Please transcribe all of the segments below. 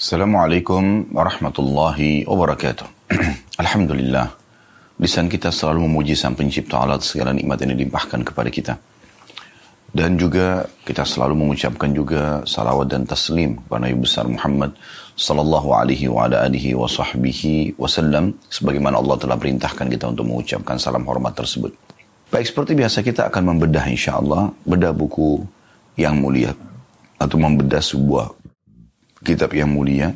Assalamualaikum warahmatullahi wabarakatuh. Alhamdulillah. Lisan kita selalu memuji Sang Pencipta alat segala nikmat yang dilimpahkan kepada kita. Dan juga kita selalu mengucapkan juga salawat dan taslim kepada Nabi besar Muhammad sallallahu alaihi wa ala alihi wa sahbihi wasallam sebagaimana Allah telah perintahkan kita untuk mengucapkan salam hormat tersebut. Baik seperti biasa kita akan membedah insyaallah bedah buku yang mulia atau membedah sebuah kitab yang mulia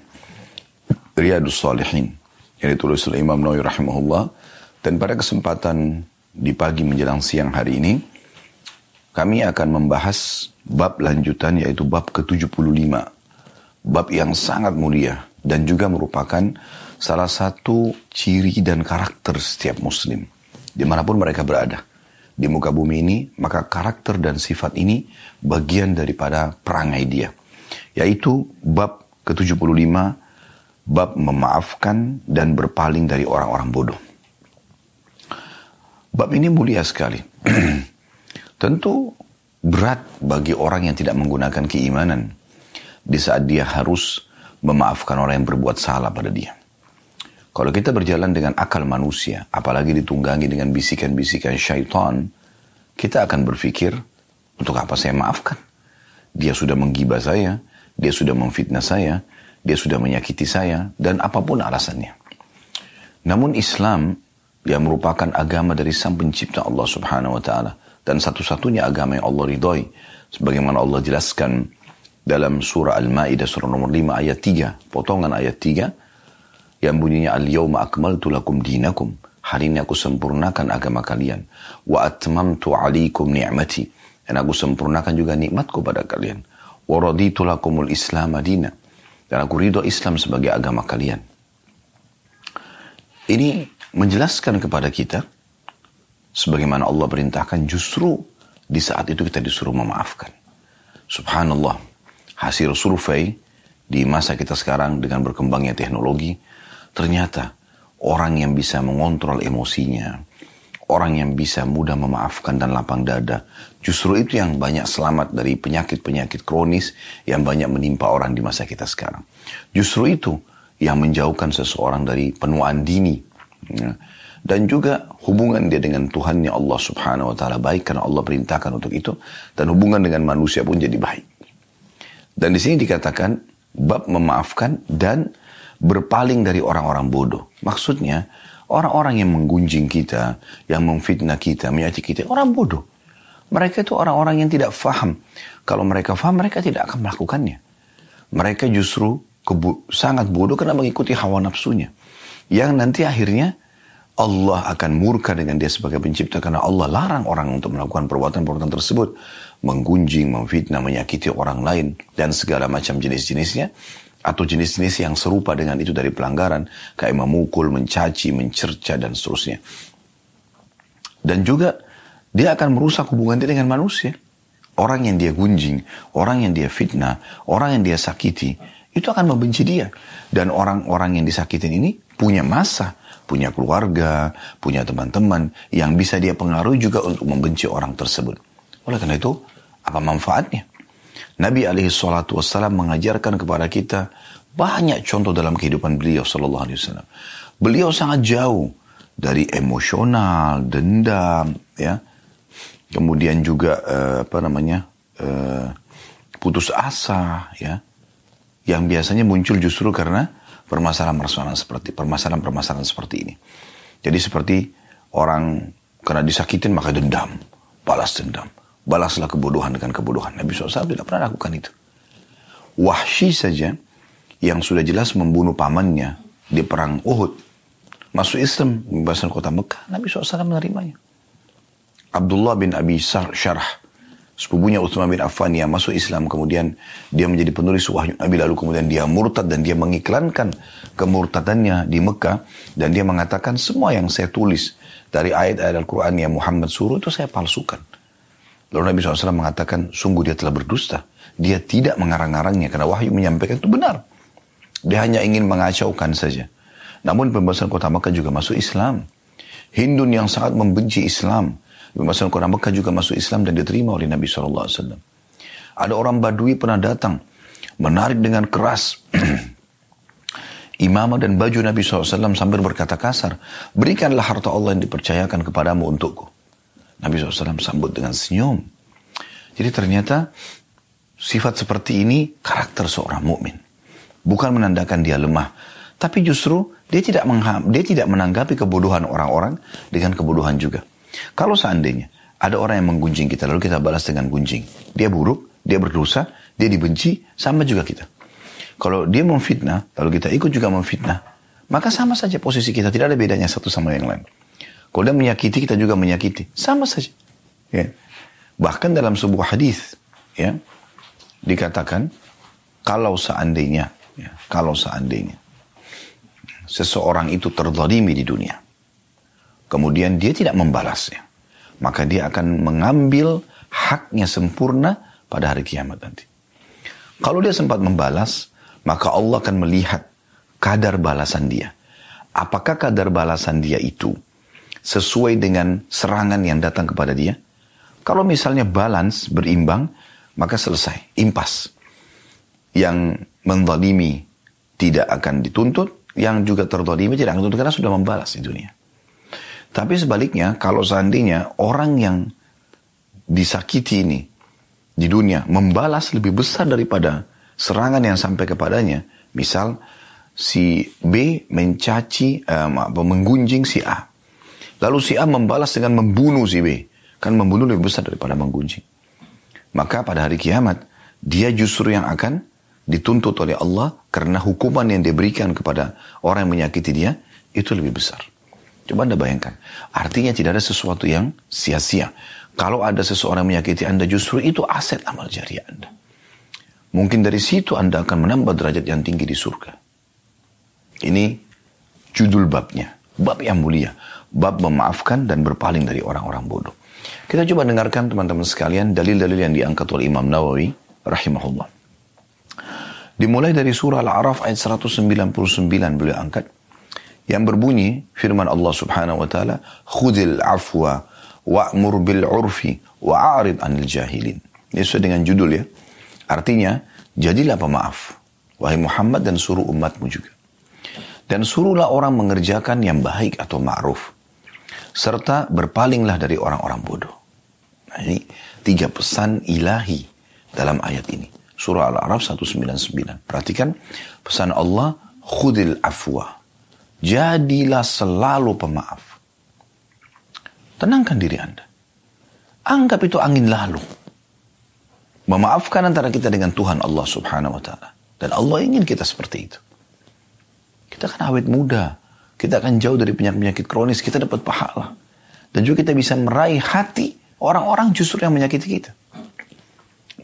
Riyadus Salihin yang ditulis oleh Imam Nawawi rahimahullah. Dan pada kesempatan di pagi menjelang siang hari ini kami akan membahas bab lanjutan yaitu bab ke-75. Bab yang sangat mulia dan juga merupakan salah satu ciri dan karakter setiap muslim. Di mana pun mereka berada. Di muka bumi ini maka karakter dan sifat ini bagian daripada perangai dia. Yaitu bab ke-75 bab memaafkan dan berpaling dari orang-orang bodoh. Bab ini mulia sekali. Tentu berat bagi orang yang tidak menggunakan keimanan di saat dia harus memaafkan orang yang berbuat salah pada dia. Kalau kita berjalan dengan akal manusia, apalagi ditunggangi dengan bisikan-bisikan syaitan, kita akan berpikir, untuk apa saya maafkan? Dia sudah menggibah saya, dia sudah memfitnah saya, dia sudah menyakiti saya, dan apa pun alasannya. Namun Islam yang merupakan agama dari sang pencipta Allah subhanahu wa ta'ala. Dan satu-satunya agama yang Allah ridhoi. Sebagaimana Allah jelaskan dalam surah Al-Ma'idah surah nomor 5 ayat 3. Potongan ayat 3. Yang bunyinya Al-Yawma akmaltu lakum dinakum. Hari ini aku sempurnakan agama kalian. Wa atmamtu alikum ni'mati. Dan aku sempurnakan juga nikmatku pada kalian waraditu lakumul Islam madina. Dan aku ridho Islam sebagai agama kalian. Ini menjelaskan kepada kita sebagaimana Allah perintahkan justru di saat itu kita disuruh memaafkan. Subhanallah, hasil survei di masa kita sekarang dengan berkembangnya teknologi, ternyata orang yang bisa mengontrol emosinya, orang yang bisa mudah memaafkan dan lapang dada. Justru itu yang banyak selamat dari penyakit-penyakit kronis yang banyak menimpa orang di masa kita sekarang. Justru itu yang menjauhkan seseorang dari penuaan dini. Ya. Dan juga hubungan dia dengan Tuhannya Allah subhanahu wa ta'ala baik karena Allah perintahkan untuk itu. Dan hubungan dengan manusia pun jadi baik. Dan di sini dikatakan bab memaafkan dan berpaling dari orang-orang bodoh. Maksudnya Orang-orang yang menggunjing kita, yang memfitnah kita, menyakiti kita, orang bodoh. Mereka itu orang-orang yang tidak faham. Kalau mereka faham, mereka tidak akan melakukannya. Mereka justru sangat bodoh karena mengikuti hawa nafsunya. Yang nanti akhirnya Allah akan murka dengan dia sebagai pencipta karena Allah larang orang untuk melakukan perbuatan-perbuatan tersebut. Menggunjing, memfitnah, menyakiti orang lain dan segala macam jenis-jenisnya atau jenis-jenis yang serupa dengan itu dari pelanggaran kayak memukul, mencaci, mencerca dan seterusnya. Dan juga dia akan merusak hubungan dia dengan manusia. Orang yang dia gunjing, orang yang dia fitnah, orang yang dia sakiti, itu akan membenci dia. Dan orang-orang yang disakitin ini punya masa, punya keluarga, punya teman-teman yang bisa dia pengaruhi juga untuk membenci orang tersebut. Oleh karena itu, apa manfaatnya? Nabi alaihi salatu wassalam mengajarkan kepada kita banyak contoh dalam kehidupan beliau sallallahu alaihi wasallam. Beliau sangat jauh dari emosional, dendam, ya. Kemudian juga uh, apa namanya? Uh, putus asa, ya. Yang biasanya muncul justru karena permasalahan-permasalahan seperti permasalahan-permasalahan seperti ini. Jadi seperti orang karena disakitin maka dendam, balas dendam balaslah kebodohan dengan kebodohan. Nabi SAW tidak pernah lakukan itu. Wahsy saja yang sudah jelas membunuh pamannya di perang Uhud. Masuk Islam, membebaskan kota Mekah. Nabi SAW menerimanya. Abdullah bin Abi Syarh, sepupunya Utsman bin Affan yang masuk Islam. Kemudian dia menjadi penulis wahyu Nabi. Lalu kemudian dia murtad dan dia mengiklankan kemurtadannya di Mekah. Dan dia mengatakan semua yang saya tulis dari ayat-ayat Al-Quran yang Muhammad suruh itu saya palsukan. Lalu Nabi SAW mengatakan, sungguh dia telah berdusta. Dia tidak mengarang-arangnya karena wahyu menyampaikan itu benar. Dia hanya ingin mengacaukan saja. Namun pembebasan kota Makkah juga masuk Islam. Hindun yang sangat membenci Islam. Pembebasan kota Makkah juga masuk Islam dan diterima oleh Nabi SAW. Ada orang Badui pernah datang. Menarik dengan keras. imamah dan baju Nabi SAW sambil berkata kasar. Berikanlah harta Allah yang dipercayakan kepadamu untukku. Nabi SAW sambut dengan senyum. Jadi ternyata sifat seperti ini karakter seorang mukmin. Bukan menandakan dia lemah, tapi justru dia tidak dia tidak menanggapi kebodohan orang-orang dengan kebodohan juga. Kalau seandainya ada orang yang menggunjing kita lalu kita balas dengan gunjing, dia buruk, dia berdosa, dia dibenci, sama juga kita. Kalau dia memfitnah, lalu kita ikut juga memfitnah, maka sama saja posisi kita, tidak ada bedanya satu sama yang lain. Kalau dia menyakiti, kita juga menyakiti. Sama saja. Ya. Bahkan dalam sebuah hadis, ya, dikatakan, kalau seandainya, ya, kalau seandainya, seseorang itu terzalimi di dunia, kemudian dia tidak membalasnya, maka dia akan mengambil haknya sempurna pada hari kiamat nanti. Kalau dia sempat membalas, maka Allah akan melihat kadar balasan dia. Apakah kadar balasan dia itu sesuai dengan serangan yang datang kepada dia. Kalau misalnya balance, berimbang, maka selesai, impas. Yang menzalimi tidak akan dituntut, yang juga terzalimi tidak akan dituntut karena sudah membalas di dunia. Tapi sebaliknya, kalau seandainya orang yang disakiti ini di dunia membalas lebih besar daripada serangan yang sampai kepadanya, misal si B mencaci, um, menggunjing si A. Lalu si A membalas dengan membunuh si B. Kan membunuh lebih besar daripada menggunjing. Maka pada hari kiamat, dia justru yang akan dituntut oleh Allah karena hukuman yang diberikan kepada orang yang menyakiti dia itu lebih besar. Coba Anda bayangkan. Artinya tidak ada sesuatu yang sia-sia. Kalau ada seseorang menyakiti Anda justru itu aset amal jariah Anda. Mungkin dari situ Anda akan menambah derajat yang tinggi di surga. Ini judul babnya. Bab yang mulia bab memaafkan dan berpaling dari orang-orang bodoh. Kita coba dengarkan teman-teman sekalian dalil-dalil yang diangkat oleh Imam Nawawi rahimahullah. Dimulai dari surah Al-A'raf ayat 199 beliau angkat yang berbunyi firman Allah Subhanahu wa taala khudil afwa wa'mur bil urfi wa'arid anil jahilin. Ini sesuai dengan judul ya. Artinya jadilah pemaaf wahai Muhammad dan suruh umatmu juga. Dan suruhlah orang mengerjakan yang baik atau ma'ruf serta berpalinglah dari orang-orang bodoh. Nah, ini tiga pesan ilahi dalam ayat ini. Surah Al-A'raf 199. Perhatikan pesan Allah, khudil afwa. Jadilah selalu pemaaf. Tenangkan diri Anda. Anggap itu angin lalu. Memaafkan antara kita dengan Tuhan Allah subhanahu wa ta'ala. Dan Allah ingin kita seperti itu. Kita kan awet muda. Kita akan jauh dari penyakit-penyakit kronis, kita dapat pahala. Dan juga kita bisa meraih hati orang-orang justru yang menyakiti kita.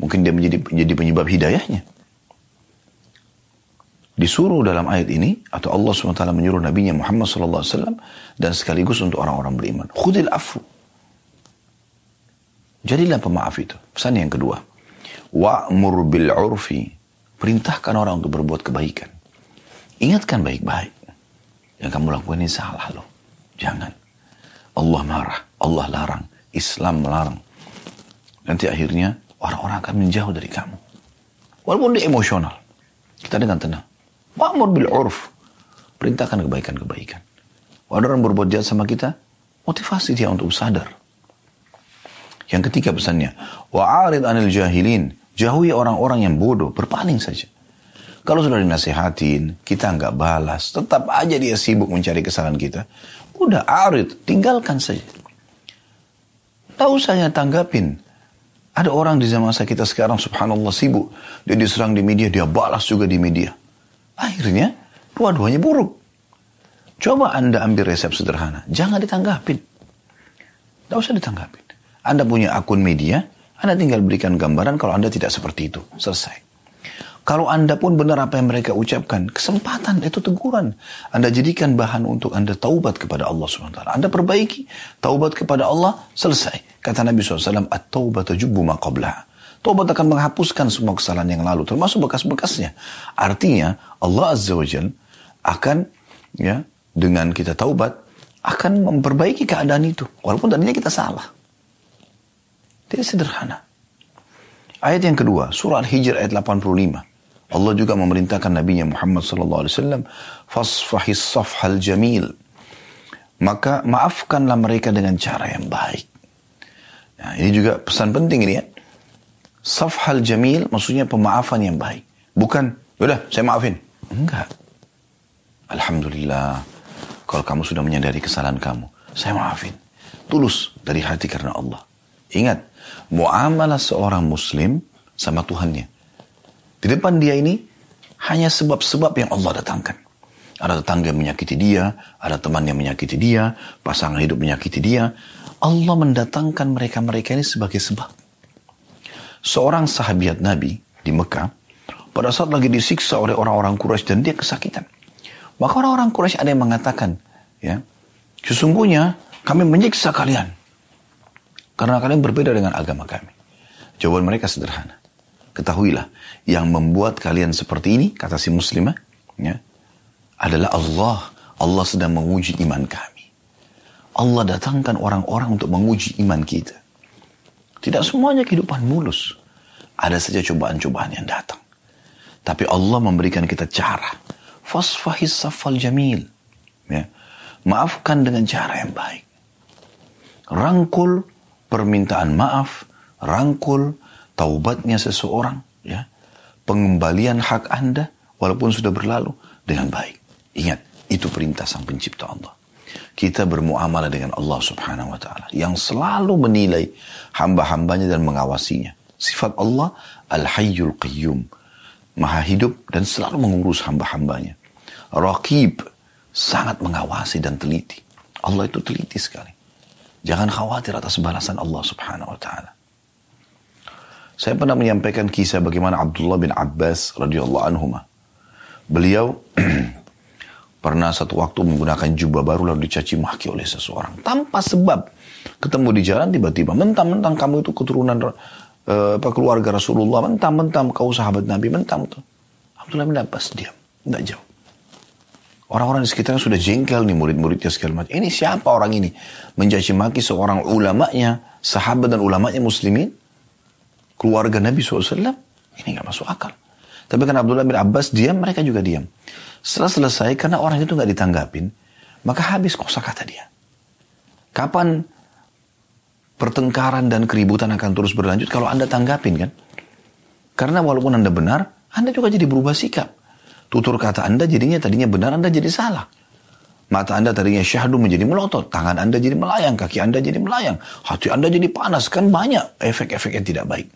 Mungkin dia menjadi, menjadi penyebab hidayahnya. Disuruh dalam ayat ini, atau Allah SWT menyuruh Nabi Muhammad SAW, dan sekaligus untuk orang-orang beriman. Khudil afu. Jadilah pemaaf itu. Pesan yang kedua. Wa'mur bil urfi. Perintahkan orang untuk berbuat kebaikan. Ingatkan baik-baik. Yang kamu lakukan ini salah loh. Jangan. Allah marah, Allah larang, Islam melarang. Nanti akhirnya orang-orang akan menjauh dari kamu. Walaupun dia emosional. Kita dengan tenang. Wa'mur bil urf. Perintahkan kebaikan-kebaikan. Walau orang berbuat jahat sama kita, motivasi dia untuk sadar. Yang ketiga pesannya, wa'arid anil jahilin. Jauhi orang-orang yang bodoh, berpaling saja. Kalau sudah dinasihatin, kita nggak balas, tetap aja dia sibuk mencari kesalahan kita. Udah arid, tinggalkan saja. Tahu saya tanggapin. Ada orang di zaman kita sekarang subhanallah sibuk. Dia diserang di media, dia balas juga di media. Akhirnya dua-duanya buruk. Coba Anda ambil resep sederhana. Jangan ditanggapin. Tidak usah ditanggapin. Anda punya akun media, Anda tinggal berikan gambaran kalau Anda tidak seperti itu. Selesai. Kalau Anda pun benar apa yang mereka ucapkan, kesempatan itu teguran. Anda jadikan bahan untuk Anda taubat kepada Allah SWT. Anda perbaiki, taubat kepada Allah, selesai. Kata Nabi SAW, At-taubat jubbu maqablah. Taubat akan menghapuskan semua kesalahan yang lalu, termasuk bekas-bekasnya. Artinya, Allah Azza wa Jal akan, ya, dengan kita taubat, akan memperbaiki keadaan itu. Walaupun tadinya kita salah. Tidak sederhana. Ayat yang kedua, surah Al-Hijr ayat 85. Allah juga memerintahkan Nabi Muhammad sallallahu alaihi wasallam fasfahis safhal jamil. Maka maafkanlah mereka dengan cara yang baik. Nah, ini juga pesan penting ini ya. Safhal jamil maksudnya pemaafan yang baik. Bukan, udah saya maafin. Enggak. Alhamdulillah. Kalau kamu sudah menyadari kesalahan kamu, saya maafin. Tulus dari hati karena Allah. Ingat, muamalah seorang muslim sama Tuhannya di depan dia ini hanya sebab-sebab yang Allah datangkan. Ada tetangga yang menyakiti dia, ada teman yang menyakiti dia, pasangan hidup menyakiti dia. Allah mendatangkan mereka-mereka ini sebagai sebab. Seorang sahabat Nabi di Mekah, pada saat lagi disiksa oleh orang-orang Quraisy dan dia kesakitan. Maka orang-orang Quraisy ada yang mengatakan, ya, sesungguhnya kami menyiksa kalian karena kalian berbeda dengan agama kami. Jawaban mereka sederhana. Ketahuilah, yang membuat kalian seperti ini, kata si muslimah, ya, adalah Allah. Allah sedang menguji iman kami. Allah datangkan orang-orang untuk menguji iman kita. Tidak semuanya kehidupan mulus. Ada saja cobaan-cobaan yang datang. Tapi Allah memberikan kita cara. Fasfahis safal jamil. Ya. Maafkan dengan cara yang baik. Rangkul permintaan maaf. Rangkul taubatnya seseorang, ya, pengembalian hak Anda walaupun sudah berlalu dengan baik. Ingat, itu perintah Sang Pencipta Allah. Kita bermuamalah dengan Allah Subhanahu wa taala yang selalu menilai hamba-hambanya dan mengawasinya. Sifat Allah Al-Hayyul Qayyum, Maha hidup dan selalu mengurus hamba-hambanya. Raqib, sangat mengawasi dan teliti. Allah itu teliti sekali. Jangan khawatir atas balasan Allah Subhanahu wa taala. Saya pernah menyampaikan kisah bagaimana Abdullah bin Abbas radhiyallahu anhu. Beliau pernah satu waktu menggunakan jubah baru lalu dicaci maki oleh seseorang tanpa sebab. Ketemu di jalan tiba-tiba mentang-mentang kamu itu keturunan uh, keluarga Rasulullah, mentang-mentang kau sahabat Nabi, mentang-mentang. Abdullah bin Abbas diam, tidak jauh. Orang-orang di sekitarnya sudah jengkel nih murid-muridnya segala macam. Ini siapa orang ini? Mencaci maki seorang ulamanya, sahabat dan ulamanya muslimin keluarga Nabi SAW, ini nggak masuk akal. Tapi karena Abdullah bin Abbas diam, mereka juga diam. Setelah selesai, karena orang itu nggak ditanggapin, maka habis kosa kata dia. Kapan pertengkaran dan keributan akan terus berlanjut kalau Anda tanggapin kan? Karena walaupun Anda benar, Anda juga jadi berubah sikap. Tutur kata Anda jadinya tadinya benar, Anda jadi salah. Mata Anda tadinya syahdu menjadi melotot, tangan Anda jadi melayang, kaki Anda jadi melayang, hati Anda jadi panas, kan banyak efek-efek yang tidak baik.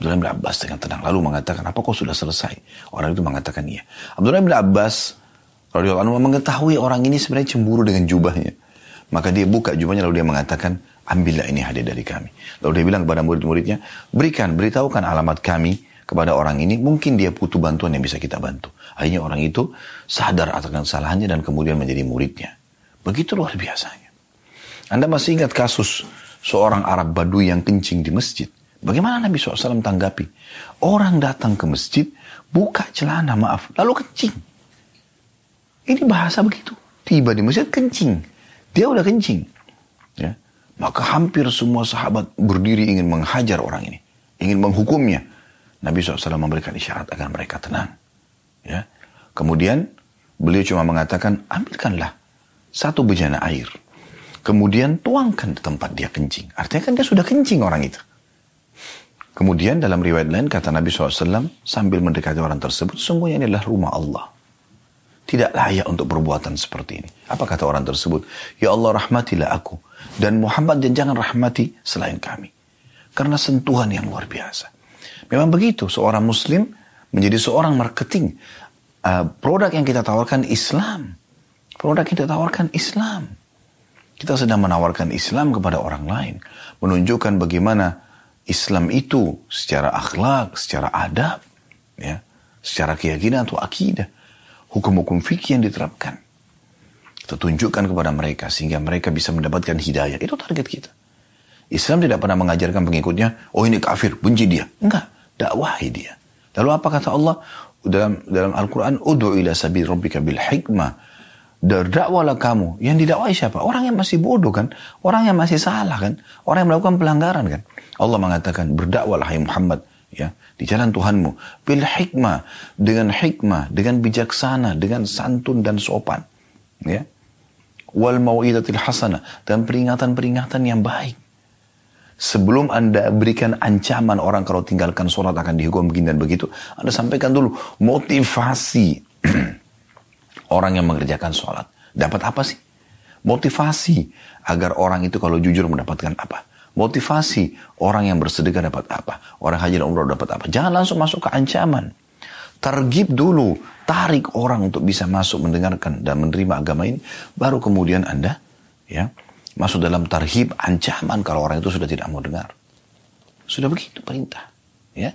Abdullah bin Abbas dengan tenang lalu mengatakan, apa kau sudah selesai? Orang itu mengatakan iya. Abdullah bin Abbas radhiyallahu anhu mengetahui orang ini sebenarnya cemburu dengan jubahnya. Maka dia buka jubahnya lalu dia mengatakan, ambillah ini hadiah dari kami. Lalu dia bilang kepada murid-muridnya, berikan, beritahukan alamat kami kepada orang ini, mungkin dia butuh bantuan yang bisa kita bantu. Akhirnya orang itu sadar atas kesalahannya dan kemudian menjadi muridnya. Begitu luar biasanya. Anda masih ingat kasus seorang Arab Badui yang kencing di masjid? Bagaimana Nabi SAW tanggapi? Orang datang ke masjid, buka celana, maaf, lalu kencing. Ini bahasa begitu. Tiba di masjid kencing. Dia udah kencing. Ya. Maka hampir semua sahabat berdiri ingin menghajar orang ini. Ingin menghukumnya. Nabi SAW memberikan isyarat agar mereka tenang. Ya. Kemudian beliau cuma mengatakan, ambilkanlah satu bejana air. Kemudian tuangkan di tempat dia kencing. Artinya kan dia sudah kencing orang itu. Kemudian dalam riwayat lain kata Nabi SAW sambil mendekati orang tersebut, sungguhnya ini adalah rumah Allah. Tidak layak untuk perbuatan seperti ini. Apa kata orang tersebut? Ya Allah rahmatilah aku. Dan Muhammad dan jangan rahmati selain kami. Karena sentuhan yang luar biasa. Memang begitu, seorang muslim menjadi seorang marketing. Uh, produk yang kita tawarkan Islam. Produk yang kita tawarkan Islam. Kita sedang menawarkan Islam kepada orang lain. Menunjukkan bagaimana Islam itu secara akhlak, secara adab, ya, secara keyakinan atau akidah, hukum-hukum fikih yang diterapkan. Kita tunjukkan kepada mereka sehingga mereka bisa mendapatkan hidayah. Itu target kita. Islam tidak pernah mengajarkan pengikutnya, oh ini kafir, benci dia. Enggak, dakwahi dia. Lalu apa kata Allah dalam dalam Al-Quran, Udu ila sabi rabbika bil hikmah. Derdakwalah kamu. Yang didakwai siapa? Orang yang masih bodoh kan? Orang yang masih salah kan? Orang yang melakukan pelanggaran kan? Allah mengatakan berdakwalah hai Muhammad ya di jalan Tuhanmu bil hikmah dengan hikmah dengan bijaksana dengan santun dan sopan ya wal mau'idatil hasanah dan peringatan-peringatan yang baik sebelum Anda berikan ancaman orang kalau tinggalkan sholat akan dihukum begini dan begitu Anda sampaikan dulu motivasi orang yang mengerjakan sholat dapat apa sih motivasi agar orang itu kalau jujur mendapatkan apa Motivasi orang yang bersedekah dapat apa? Orang haji dan umroh dapat apa? Jangan langsung masuk ke ancaman. Tergib dulu, tarik orang untuk bisa masuk mendengarkan dan menerima agama ini, baru kemudian Anda ya masuk dalam tarhib ancaman kalau orang itu sudah tidak mau dengar. Sudah begitu perintah, ya.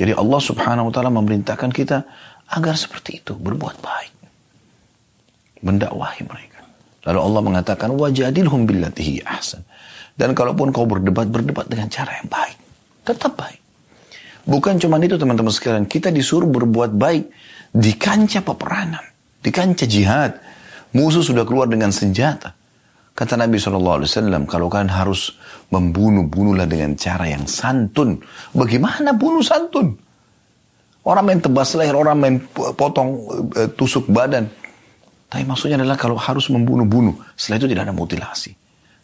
Jadi Allah Subhanahu wa taala memerintahkan kita agar seperti itu, berbuat baik. Mendakwahi mereka. Lalu Allah mengatakan wajadilhum billatihi ahsan. Dan kalaupun kau berdebat, berdebat dengan cara yang baik. Tetap baik. Bukan cuma itu teman-teman sekalian. Kita disuruh berbuat baik di kancah peperangan. Di kancah jihad. Musuh sudah keluar dengan senjata. Kata Nabi SAW, kalau kalian harus membunuh, bunuhlah dengan cara yang santun. Bagaimana bunuh santun? Orang main tebas leher, orang main potong, eh, tusuk badan. Tapi maksudnya adalah kalau harus membunuh-bunuh. Setelah itu tidak ada mutilasi.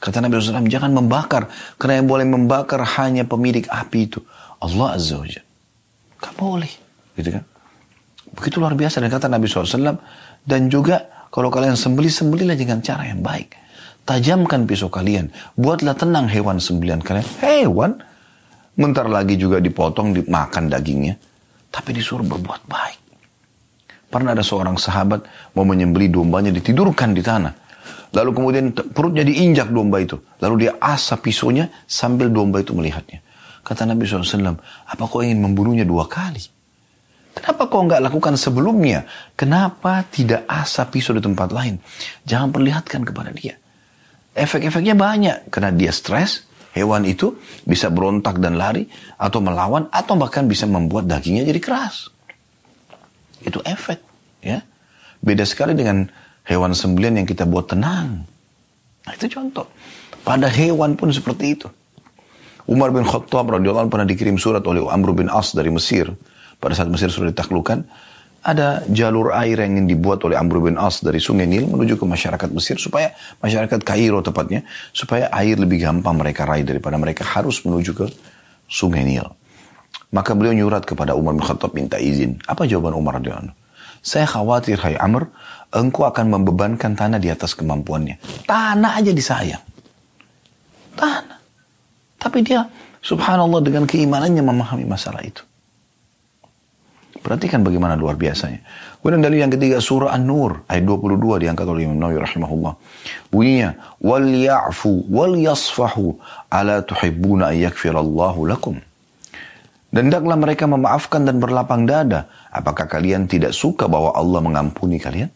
Kata Nabi SAW, jangan membakar. Karena yang boleh membakar hanya pemilik api itu. Allah Azza wa. Gak boleh. Gitu kan. Begitu luar biasa. Dan kata Nabi SAW, dan juga kalau kalian sembeli sembelilah dengan cara yang baik. Tajamkan pisau kalian. Buatlah tenang hewan sembelian kalian. Hewan. Bentar lagi juga dipotong, dimakan dagingnya. Tapi disuruh berbuat baik. Pernah ada seorang sahabat mau menyembeli dombanya ditidurkan di tanah. Lalu kemudian perutnya diinjak domba itu. Lalu dia asap pisaunya sambil domba itu melihatnya. Kata Nabi SAW, apa kau ingin membunuhnya dua kali? Kenapa kau nggak lakukan sebelumnya? Kenapa tidak asap pisau di tempat lain? Jangan perlihatkan kepada dia. Efek-efeknya banyak. Karena dia stres, hewan itu bisa berontak dan lari, atau melawan, atau bahkan bisa membuat dagingnya jadi keras. Itu efek. Ya Beda sekali dengan hewan sembelian yang kita buat tenang. Nah, itu contoh. Pada hewan pun seperti itu. Umar bin Khattab radhiyallahu pernah dikirim surat oleh Amr bin As dari Mesir. Pada saat Mesir sudah ditaklukkan, ada jalur air yang ingin dibuat oleh Amr bin As dari Sungai Nil menuju ke masyarakat Mesir supaya masyarakat Kairo tepatnya supaya air lebih gampang mereka raih daripada mereka harus menuju ke Sungai Nil. Maka beliau nyurat kepada Umar bin Khattab minta izin. Apa jawaban Umar radhiyallahu Saya khawatir hai Amr, engkau akan membebankan tanah di atas kemampuannya. Tanah aja disayang. Tanah. Tapi dia subhanallah dengan keimanannya memahami masalah itu. Perhatikan bagaimana luar biasanya. Kemudian dalil yang ketiga surah An-Nur ayat 22 diangkat oleh Imam Nawawi rahimahullah. Bunyinya wal ya'fu wal yasfahu ala tuhibbuna an yaghfirallahu lakum. Dan hendaklah mereka memaafkan dan berlapang dada. Apakah kalian tidak suka bahwa Allah mengampuni kalian?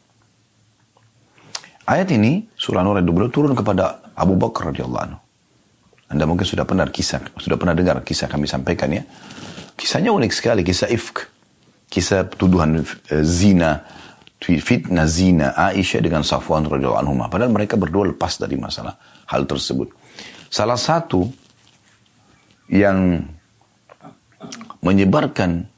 Ayat ini, surah Nur ayat 20 turun kepada Abu Bakar radhiyallahu anhu. Anda mungkin sudah pernah kisah, sudah pernah dengar kisah kami sampaikan ya. Kisahnya unik sekali, kisah ifk. Kisah tuduhan uh, zina, fitnah zina Aisyah dengan Safwan radhiyallahu anhu. Padahal mereka berdua lepas dari masalah hal tersebut. Salah satu yang menyebarkan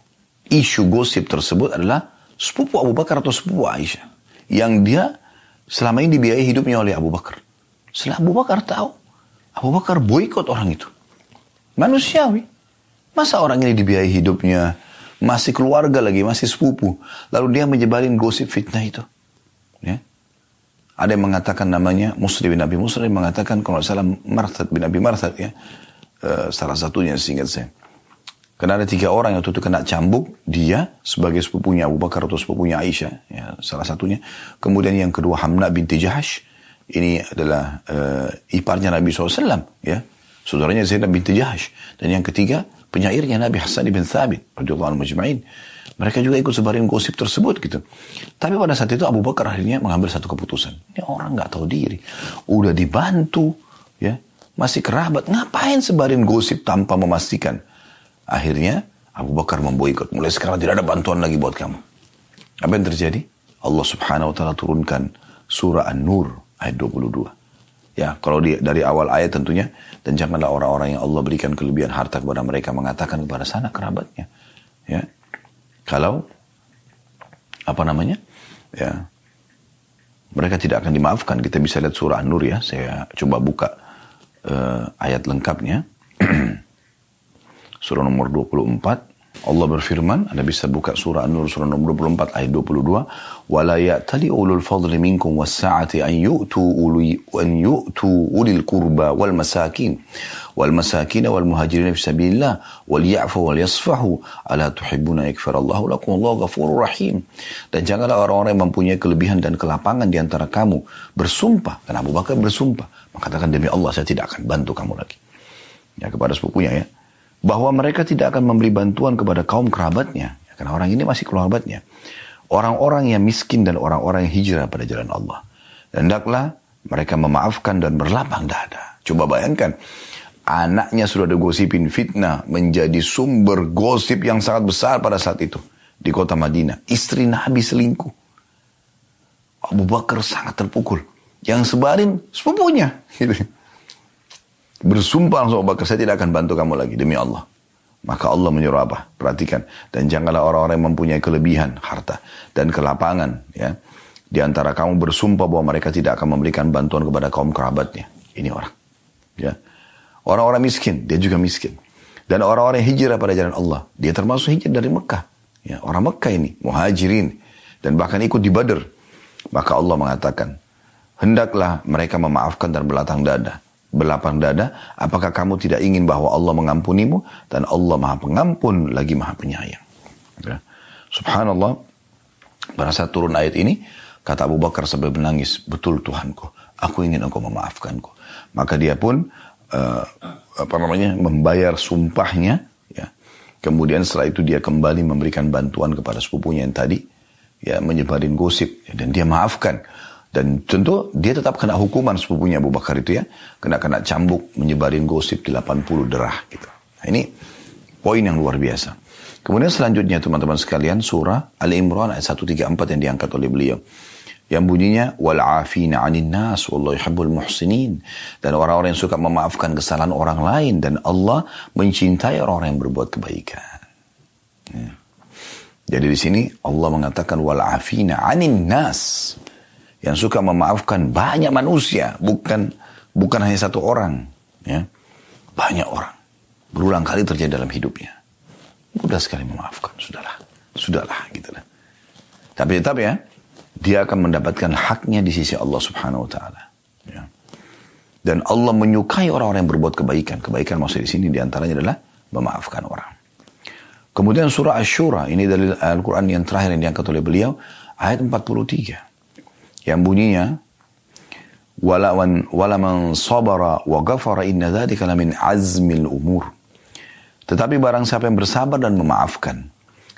isu gosip tersebut adalah sepupu Abu Bakar atau sepupu Aisyah. Yang dia selama ini dibiayai hidupnya oleh Abu Bakar. Setelah Abu Bakar tahu, Abu Bakar boykot orang itu. Manusiawi. Masa orang ini dibiayai hidupnya, masih keluarga lagi, masih sepupu. Lalu dia menyebarin gosip fitnah itu. Ya. Ada yang mengatakan namanya Muslim bin Abi Muslim mengatakan kalau salah Marthad bin Abi Marthad ya. Uh, salah satunya seingat saya. Karena ada tiga orang yang waktu itu kena cambuk, dia sebagai sepupunya Abu Bakar atau sepupunya Aisyah, ya, salah satunya. Kemudian yang kedua Hamna binti Jahash, ini adalah uh, iparnya Nabi SAW, ya, saudaranya Zainab binti Jahash. Dan yang ketiga penyairnya Nabi Hasan bin Thabit, radhiyallahu majma'in. Mereka juga ikut sebarin gosip tersebut gitu. Tapi pada saat itu Abu Bakar akhirnya mengambil satu keputusan. Ini orang nggak tahu diri, udah dibantu, ya, masih kerabat, ngapain sebarin gosip tanpa memastikan? Akhirnya Abu Bakar memboikot. Mulai sekarang tidak ada bantuan lagi buat kamu. Apa yang terjadi? Allah subhanahu wa ta'ala turunkan surah An-Nur ayat 22. Ya, kalau di, dari awal ayat tentunya dan janganlah orang-orang yang Allah berikan kelebihan harta kepada mereka mengatakan kepada sana kerabatnya. Ya. Kalau apa namanya? Ya. Mereka tidak akan dimaafkan. Kita bisa lihat surah An-Nur ya. Saya coba buka uh, ayat lengkapnya. surah nomor 24 Allah berfirman, Anda bisa buka surah An-Nur surah nomor 24 ayat 22, "Wala ya'tali ulul fadli minkum was-sa'ati an yu'tu uli an yu'tu ulil qurba wal masakin wal masakin wal muhajirin fi sabilillah wal ya'fu wal yasfahu ala tuhibbuna yakfirallahu lakum wallahu ghafurur rahim." Dan janganlah orang-orang yang mempunyai kelebihan dan kelapangan di antara kamu bersumpah, dan Abu Bakar bersumpah, mengatakan demi Allah saya tidak akan bantu kamu lagi. Ya kepada sepupunya ya bahwa mereka tidak akan memberi bantuan kepada kaum kerabatnya. Ya, karena orang ini masih kerabatnya. Orang-orang yang miskin dan orang-orang yang hijrah pada jalan Allah. Dan hendaklah mereka memaafkan dan berlapang dada. Coba bayangkan, anaknya sudah digosipin fitnah menjadi sumber gosip yang sangat besar pada saat itu di kota Madinah. Istri Nabi selingkuh. Abu Bakar sangat terpukul. Yang sebarin sepupunya. Bersumpah langsung Abu Bakar, saya tidak akan bantu kamu lagi demi Allah. Maka Allah menyuruh apa? Perhatikan. Dan janganlah orang-orang yang mempunyai kelebihan harta dan kelapangan. ya Di antara kamu bersumpah bahwa mereka tidak akan memberikan bantuan kepada kaum kerabatnya. Ini orang. ya Orang-orang miskin, dia juga miskin. Dan orang-orang yang hijrah pada jalan Allah. Dia termasuk hijrah dari Mekah. Ya, orang Mekah ini, muhajirin. Dan bahkan ikut di Badr. Maka Allah mengatakan, hendaklah mereka memaafkan dan berlatang dada berlapang dada, apakah kamu tidak ingin bahwa Allah mengampunimu dan Allah Maha Pengampun lagi Maha Penyayang. Ya. Subhanallah, pada saat turun ayat ini, kata Abu Bakar sambil menangis, betul Tuhanku, aku ingin engkau memaafkanku. Maka dia pun uh, apa namanya membayar sumpahnya, ya. Kemudian setelah itu dia kembali memberikan bantuan kepada sepupunya yang tadi, ya menyebarin gosip dan dia maafkan. Dan tentu dia tetap kena hukuman sepupunya Abu Bakar itu ya. Kena kena cambuk, menyebarin gosip 80 derah gitu. Nah, ini poin yang luar biasa. Kemudian selanjutnya teman-teman sekalian surah Ali Imran ayat 134 yang diangkat oleh beliau. Yang bunyinya wal afina nas wallahu yuhibbul muhsinin dan orang-orang yang suka memaafkan kesalahan orang lain dan Allah mencintai orang-orang yang berbuat kebaikan. Ya. Jadi di sini Allah mengatakan wal afina 'anil nas yang suka memaafkan banyak manusia, bukan bukan hanya satu orang, ya. Banyak orang. Berulang kali terjadi dalam hidupnya. Mudah sekali memaafkan, sudahlah. Sudahlah gitu lah. Tapi tetap ya, dia akan mendapatkan haknya di sisi Allah Subhanahu wa taala. Ya. Dan Allah menyukai orang-orang yang berbuat kebaikan. Kebaikan maksud di sini di antaranya adalah memaafkan orang. Kemudian surah Ash-Shura, ini dari Al-Quran yang terakhir yang diangkat oleh beliau, ayat 43 yang bunyinya wala man wala man sabara wa ghafara inna dzalika min azmil umur. Tetapi barang siapa yang bersabar dan memaafkan,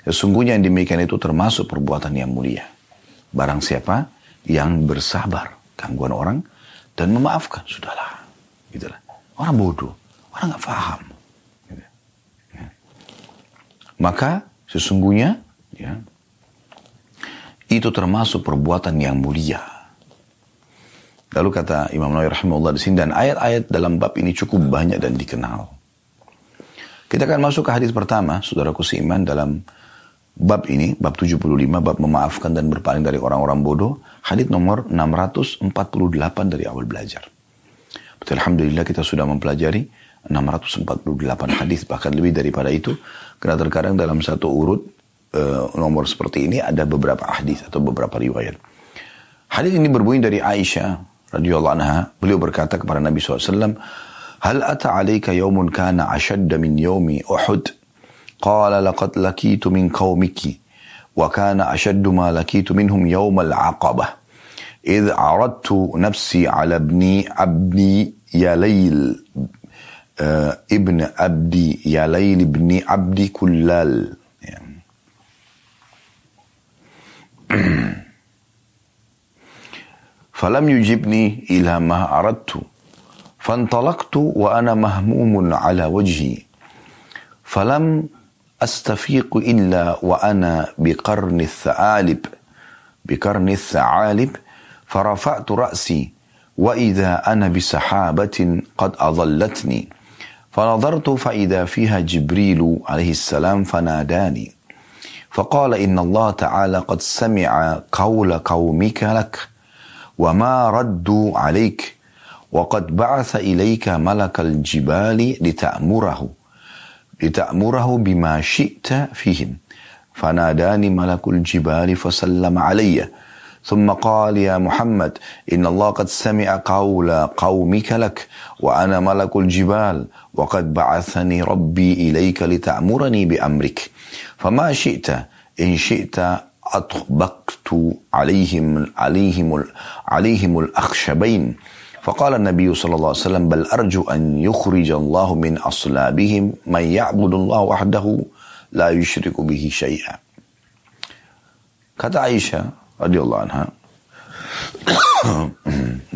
sesungguhnya yang demikian itu termasuk perbuatan yang mulia. Barang siapa yang bersabar gangguan orang dan memaafkan, sudahlah. Gitulah. Orang bodoh, orang nggak paham. Gitu. Ya. Maka sesungguhnya ya, itu termasuk perbuatan yang mulia. Lalu kata Imam Nawawi rahimahullah di sini dan ayat-ayat dalam bab ini cukup banyak dan dikenal. Kita akan masuk ke hadis pertama, saudaraku seiman dalam bab ini, bab 75, bab memaafkan dan berpaling dari orang-orang bodoh, hadis nomor 648 dari awal belajar. Betul, Alhamdulillah kita sudah mempelajari 648 hadis bahkan lebih daripada itu karena terkadang dalam satu urut uh, nomor seperti ini ada beberapa hadis atau beberapa riwayat. Hadis ini berbunyi dari Aisyah radhiyallahu anha. Beliau berkata kepada Nabi SAW, Hal ata alaika yawmun kana ashadda min yawmi Uhud? Qala laqad lakitu min qawmiki. Wa kana ashaddu ma lakitu minhum yawm al-aqabah. إذ عرضت نفسي على ابني عبدي يا ليل ابن عبدي يا ليل ابن عبدي كلال فلم يجبني إلى ما أردت فانطلقت وأنا مهموم على وجهي فلم أستفيق إلا وأنا بقرن الثعالب. بقرن الثعالب فرفعت رأسي وإذا أنا بسحابة قد أظلتني. فنظرت فإذا فيها جبريل عليه السلام فناداني. فقال إن الله تعالى قد سمع قول قومك لك وما ردوا عليك وقد بعث إليك ملك الجبال لتأمره لتأمره بما شئت فيهم. فناداني ملك الجبال فسلم علي. ثم قال يا محمد إن الله قد سمع قول قومك لك وأنا ملك الجبال وقد بعثني ربي إليك لتأمرني بأمرك. فما شئت إن شئت أطبقت عليهم عليهم عليهم الأخشبين فقال النبي صلى الله عليه وسلم بل أرجو أن يخرج الله من أصلابهم من يعبد الله وحده لا يشرك به شيئا Kata Aisyah radhiyallahu anha,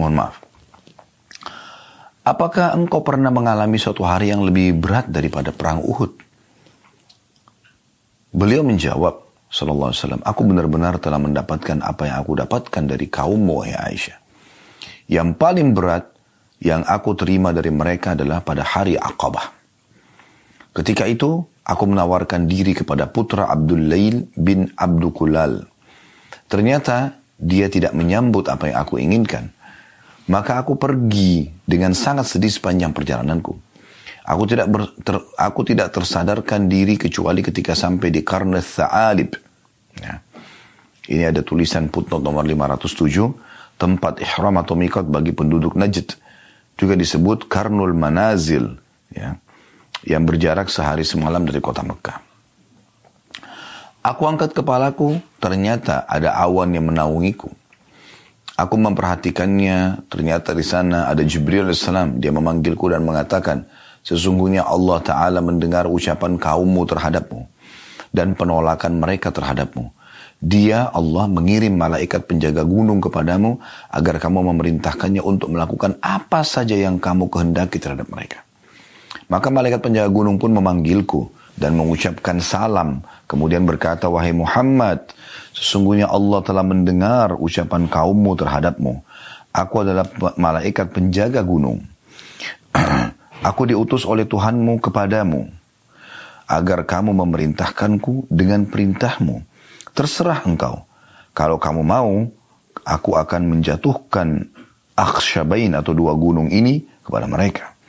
mohon maaf. Apakah engkau pernah mengalami suatu hari yang lebih berat daripada perang Uhud? Beliau menjawab, Sallallahu Alaihi Wasallam, aku benar-benar telah mendapatkan apa yang aku dapatkan dari kaummu, ya Aisyah. Yang paling berat yang aku terima dari mereka adalah pada hari Aqabah. Ketika itu, aku menawarkan diri kepada putra Abdul Lail bin Abdul Kulal. Ternyata dia tidak menyambut apa yang aku inginkan. Maka aku pergi dengan sangat sedih sepanjang perjalananku. Aku tidak ber, ter, aku tidak tersadarkan diri kecuali ketika sampai di Karnes Tha'alib. Ya. Ini ada tulisan footnote nomor 507, tempat ihram atau mikot bagi penduduk Najd. Juga disebut Karnul Manazil, ya, yang berjarak sehari semalam dari kota Mekah. Aku angkat kepalaku, ternyata ada awan yang menaungiku. Aku memperhatikannya, ternyata di sana ada Jibril AS. Dia memanggilku dan mengatakan, Sesungguhnya Allah Ta'ala mendengar ucapan kaummu terhadapmu dan penolakan mereka terhadapmu. Dia Allah mengirim malaikat penjaga gunung kepadamu agar kamu memerintahkannya untuk melakukan apa saja yang kamu kehendaki terhadap mereka. Maka malaikat penjaga gunung pun memanggilku dan mengucapkan salam. Kemudian berkata, Wahai Muhammad, sesungguhnya Allah telah mendengar ucapan kaummu terhadapmu. Aku adalah malaikat penjaga gunung. Aku diutus oleh Tuhanmu kepadamu, agar kamu memerintahkanku dengan perintahmu. Terserah engkau. Kalau kamu mau, aku akan menjatuhkan akhsyabain atau dua gunung ini kepada mereka.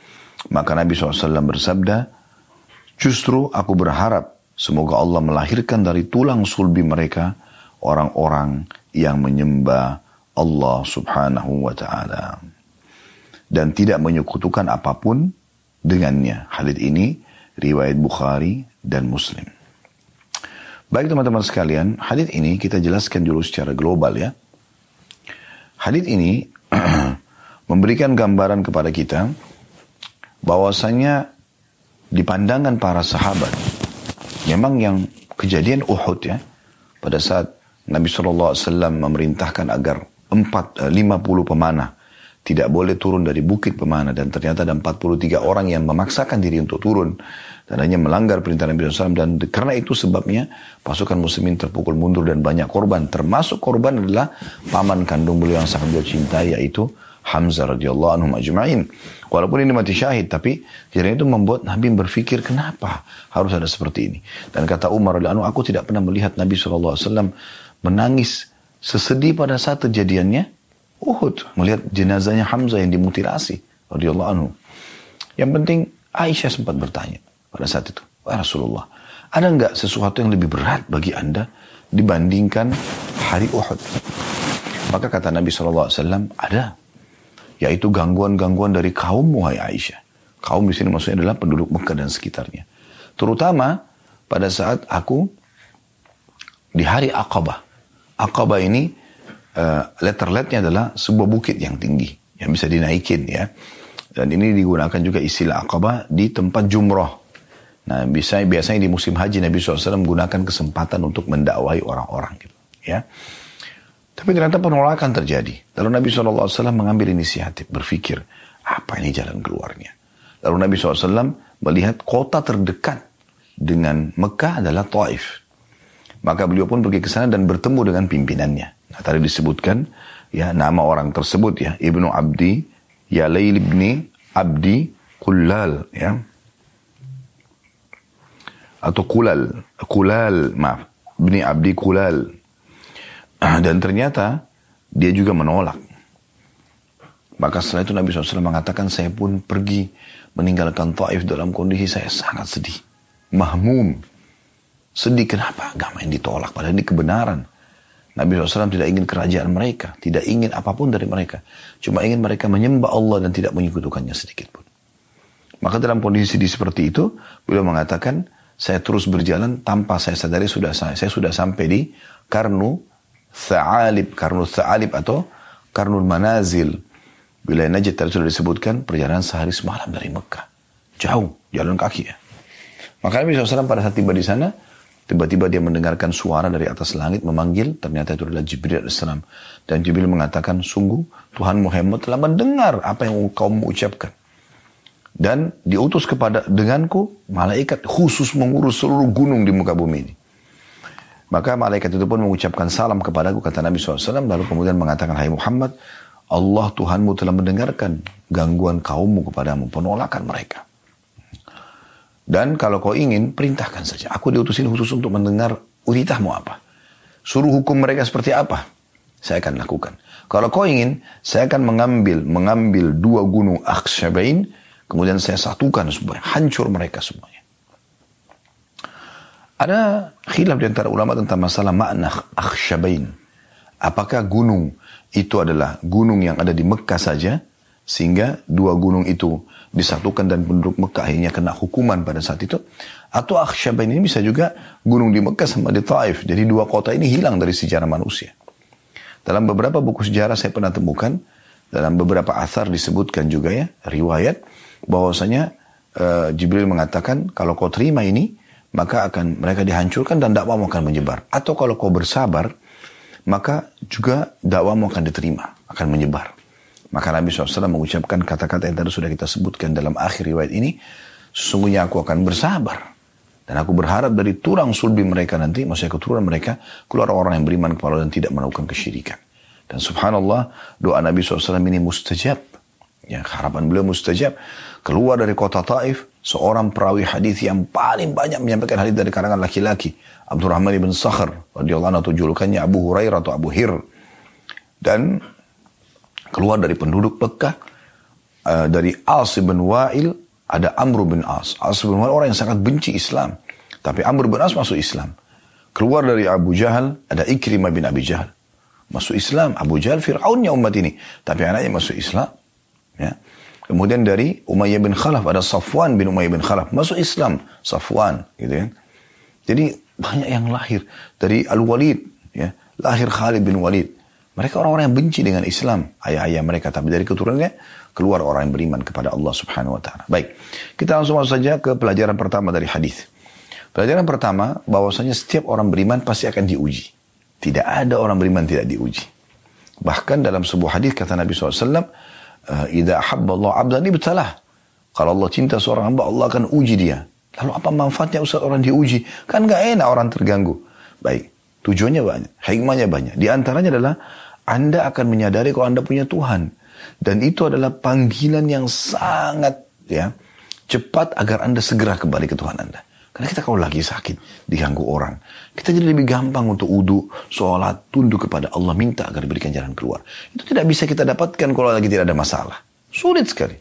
Maka Nabi SAW bersabda, justru aku berharap semoga Allah melahirkan dari tulang sulbi mereka orang-orang yang menyembah Allah subhanahu wa ta'ala. Dan tidak menyekutukan apa pun dengannya. Hadis ini riwayat Bukhari dan Muslim. Baik teman-teman sekalian, hadis ini kita jelaskan dulu secara global ya. Hadis ini memberikan gambaran kepada kita bahwasanya di pandangan para sahabat memang yang kejadian Uhud ya pada saat Nabi SAW memerintahkan agar 4, 50 eh, pemanah tidak boleh turun dari bukit pemana. Dan ternyata ada 43 orang yang memaksakan diri untuk turun. Dan hanya melanggar perintah Nabi SAW dan karena itu sebabnya pasukan muslimin terpukul mundur dan banyak korban. Termasuk korban adalah paman kandung beliau yang sangat beliau cintai yaitu Hamzah radhiyallahu anhu majma'in. Walaupun ini mati syahid, tapi kejadian itu membuat Nabi berpikir kenapa harus ada seperti ini. Dan kata Umar radhiyallahu anhu, aku tidak pernah melihat Nabi SAW menangis sesedih pada saat kejadiannya Uhud melihat jenazahnya Hamzah yang dimutilasi radhiyallahu anhu. Yang penting Aisyah sempat bertanya pada saat itu, "Wah Rasulullah, ada nggak sesuatu yang lebih berat bagi Anda dibandingkan hari Uhud?" Maka kata Nabi SAW, ada. Yaitu gangguan-gangguan dari kaum wahai Aisyah. Kaum di sini maksudnya adalah penduduk Mekah dan sekitarnya. Terutama pada saat aku di hari Aqabah. Aqabah ini uh, letter-letternya adalah sebuah bukit yang tinggi yang bisa dinaikin ya. Dan ini digunakan juga istilah akabah di tempat jumroh. Nah, bisa biasanya di musim haji Nabi SAW menggunakan kesempatan untuk mendakwai orang-orang gitu, ya. Tapi ternyata penolakan terjadi. Lalu Nabi SAW mengambil inisiatif, berpikir, apa ini jalan keluarnya? Lalu Nabi SAW melihat kota terdekat dengan Mekah adalah Taif. Maka beliau pun pergi ke sana dan bertemu dengan pimpinannya. Nah, tadi disebutkan ya nama orang tersebut ya Ibnu Abdi ya Lail ibni Abdi Kulal ya. Atau Kulal Kulal maaf Ibni Abdi Kulal. Dan ternyata dia juga menolak. Maka setelah itu Nabi SAW mengatakan saya pun pergi meninggalkan Taif dalam kondisi saya sangat sedih mahmum. Sedih kenapa agama yang ditolak? Padahal ini kebenaran Nabi SAW tidak ingin kerajaan mereka, tidak ingin apa pun dari mereka. Cuma ingin mereka menyembah Allah dan tidak menyekutukannya sedikit pun. Maka dalam kondisi seperti itu, beliau mengatakan, saya terus berjalan tanpa saya sadari sudah saya, saya sudah sampai di Karnu Tha'alib, Karnu Tha'alib atau Karnul Manazil. Wilayah Najd tadi sudah disebutkan perjalanan sehari semalam dari Mekah. Jauh, jalan kaki ya. Maka Nabi SAW pada saat tiba di sana, Tiba-tiba dia mendengarkan suara dari atas langit memanggil, ternyata itu adalah Jibril AS. Dan Jibril mengatakan, sungguh Tuhan Muhammad telah mendengar apa yang kau mengucapkan. Dan diutus kepada denganku, malaikat khusus mengurus seluruh gunung di muka bumi ini. Maka malaikat itu pun mengucapkan salam kepadaku, kata Nabi SAW, lalu kemudian mengatakan, Hai Muhammad, Allah Tuhanmu telah mendengarkan gangguan kaummu kepadamu, penolakan mereka. Dan kalau kau ingin, perintahkan saja. Aku diutusin khusus untuk mendengar uritahmu apa. Suruh hukum mereka seperti apa. Saya akan lakukan. Kalau kau ingin, saya akan mengambil mengambil dua gunung Aksyabain, kemudian saya satukan supaya hancur mereka semuanya. Ada khilaf di antara ulama tentang masalah makna Aksyabain. Apakah gunung itu adalah gunung yang ada di Mekah saja, sehingga dua gunung itu disatukan dan penduduk Mekah akhirnya kena hukuman pada saat itu. Atau Akhsyabain ini bisa juga gunung di Mekah sama di Taif. Jadi dua kota ini hilang dari sejarah manusia. Dalam beberapa buku sejarah saya pernah temukan, dalam beberapa asar disebutkan juga ya, riwayat, bahwasanya uh, Jibril mengatakan, kalau kau terima ini, maka akan mereka dihancurkan dan dakwamu akan menyebar. Atau kalau kau bersabar, maka juga dakwamu akan diterima, akan menyebar. Maka Nabi SAW mengucapkan kata-kata yang tadi sudah kita sebutkan dalam akhir riwayat ini. Sesungguhnya aku akan bersabar. Dan aku berharap dari turang sulbi mereka nanti, maksudnya keturunan mereka, keluar orang yang beriman kepada Allah dan tidak melakukan kesyirikan. Dan subhanallah, doa Nabi SAW ini mustajab. Ya, harapan beliau mustajab. Keluar dari kota Taif, seorang perawi hadis yang paling banyak menyampaikan hadis dari karangan laki-laki. Abdurrahman ibn Sakhar, radhiyallahu anhu julukannya Abu Hurairah atau Abu Hir. Dan keluar dari penduduk Mekah uh, dari As bin Wa'il ada Amr bin As. As bin Wa'il orang yang sangat benci Islam. Tapi Amr bin As masuk Islam. Keluar dari Abu Jahal ada Ikrimah bin Abi Jahal. Masuk Islam. Abu Jahal Fir'aunnya umat ini. Tapi anaknya masuk Islam. Ya. Kemudian dari Umayyah bin Khalaf ada Safwan bin Umayyah bin Khalaf. Masuk Islam. Safwan. Gitu kan. Jadi banyak yang lahir. Dari Al-Walid. Ya. Lahir Khalid bin Walid. Mereka orang-orang yang benci dengan Islam, ayah-ayah mereka, tapi dari keturunannya keluar orang yang beriman kepada Allah Subhanahu wa taala. Baik. Kita langsung masuk saja ke pelajaran pertama dari hadis. Pelajaran pertama bahwasanya setiap orang beriman pasti akan diuji. Tidak ada orang beriman tidak diuji. Bahkan dalam sebuah hadis kata Nabi SAW, "Idza ahabba Allah 'abdan ibtalah." Kalau Allah cinta seorang hamba, Allah akan uji dia. Lalu apa manfaatnya Ustaz orang diuji? Kan gak enak orang terganggu. Baik, tujuannya banyak, hikmahnya banyak. Di antaranya adalah anda akan menyadari kalau Anda punya Tuhan. Dan itu adalah panggilan yang sangat ya cepat agar Anda segera kembali ke Tuhan Anda. Karena kita kalau lagi sakit, diganggu orang. Kita jadi lebih gampang untuk udhu, sholat, tunduk kepada Allah, minta agar diberikan jalan keluar. Itu tidak bisa kita dapatkan kalau lagi tidak ada masalah. Sulit sekali.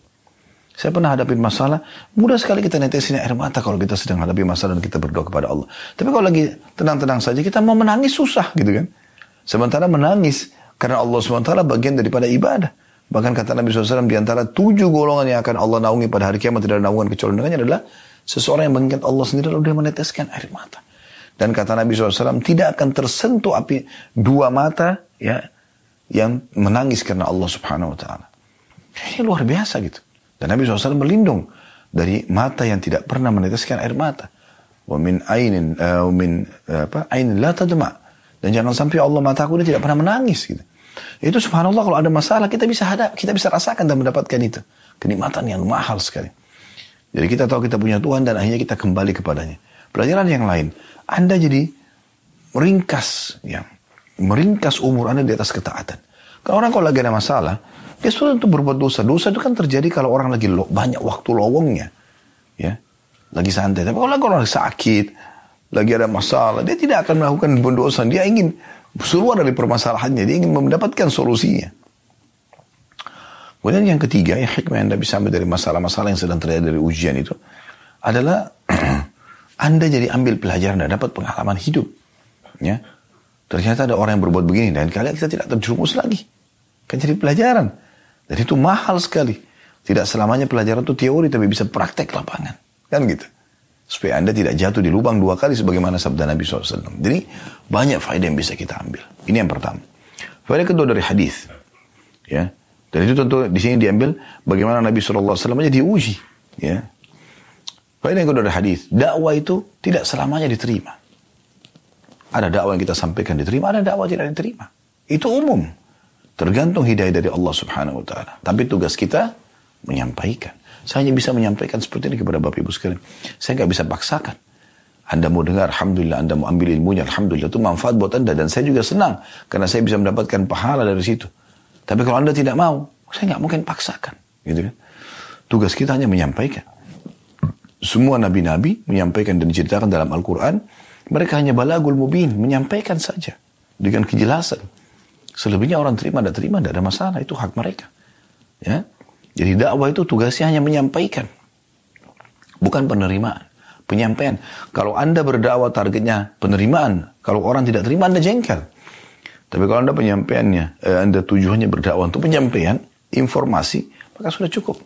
Saya pernah hadapin masalah, mudah sekali kita netesin air mata kalau kita sedang hadapi masalah dan kita berdoa kepada Allah. Tapi kalau lagi tenang-tenang saja, kita mau menangis susah gitu kan. Sementara menangis, karena Allah SWT bagian daripada ibadah. Bahkan kata Nabi SAW di antara tujuh golongan yang akan Allah naungi pada hari kiamat tidak ada naungan kecuali dengannya adalah seseorang yang mengingat Allah sendiri lalu dia meneteskan air mata. Dan kata Nabi SAW tidak akan tersentuh api dua mata ya yang menangis karena Allah Subhanahu Wa Taala. Ini luar biasa gitu. Dan Nabi SAW berlindung dari mata yang tidak pernah meneteskan air mata. Wa min ainin, uh, min uh, apa? Ainin la tadma. Dan jangan sampai Allah mataku ini tidak pernah menangis gitu. Itu subhanallah kalau ada masalah kita bisa hadap, kita bisa rasakan dan mendapatkan itu. Kenikmatan yang mahal sekali. Jadi kita tahu kita punya Tuhan dan akhirnya kita kembali kepadanya. Pelajaran yang lain, Anda jadi meringkas, ya, meringkas umur Anda di atas ketaatan. Kalau orang kalau lagi ada masalah, dia sulit untuk berbuat dosa. Dosa itu kan terjadi kalau orang lagi lo, banyak waktu lowongnya. Ya, lagi santai. Tapi kalau orang sakit, lagi ada masalah, dia tidak akan melakukan dosa. Dia ingin keluar dari permasalahannya, dia ingin mendapatkan solusinya. Kemudian yang ketiga, yang hikmah yang Anda bisa ambil dari masalah-masalah yang sedang terjadi dari ujian itu, adalah Anda jadi ambil pelajaran dan dapat pengalaman hidup. Ya, Ternyata ada orang yang berbuat begini dan kalian kita tidak terjerumus lagi. Kan jadi pelajaran. Dan itu mahal sekali. Tidak selamanya pelajaran itu teori tapi bisa praktek lapangan. Kan gitu. Supaya Anda tidak jatuh di lubang dua kali sebagaimana sabda Nabi SAW. Jadi banyak faedah yang bisa kita ambil. Ini yang pertama. Faedah kedua dari hadis. Ya. Dan itu tentu di sini diambil bagaimana Nabi SAW aja diuji. Ya. Faedah yang kedua dari hadis. Dakwah itu tidak selamanya diterima. Ada dakwah yang kita sampaikan diterima, ada dakwah tidak diterima. Itu umum. Tergantung hidayah dari Allah subhanahu wa ta'ala. Tapi tugas kita menyampaikan. Saya hanya bisa menyampaikan seperti ini kepada Bapak Ibu sekalian. Saya nggak bisa paksakan. Anda mau dengar, Alhamdulillah. Anda mau ambil ilmunya, Alhamdulillah. Itu manfaat buat Anda. Dan saya juga senang. Karena saya bisa mendapatkan pahala dari situ. Tapi kalau Anda tidak mau, saya nggak mungkin paksakan. Gitu kan? Tugas kita hanya menyampaikan. Semua nabi-nabi menyampaikan dan diceritakan dalam Al-Quran mereka hanya balagul mubin, menyampaikan saja dengan kejelasan. Selebihnya orang terima dan terima, tidak ada masalah, itu hak mereka. Ya, Jadi dakwah itu tugasnya hanya menyampaikan. Bukan penerimaan. Penyampaian. Kalau Anda berdakwah targetnya penerimaan. Kalau orang tidak terima Anda jengkel. Tapi kalau Anda penyampaiannya, eh, Anda tujuannya berdakwah untuk penyampaian, informasi, maka sudah cukup.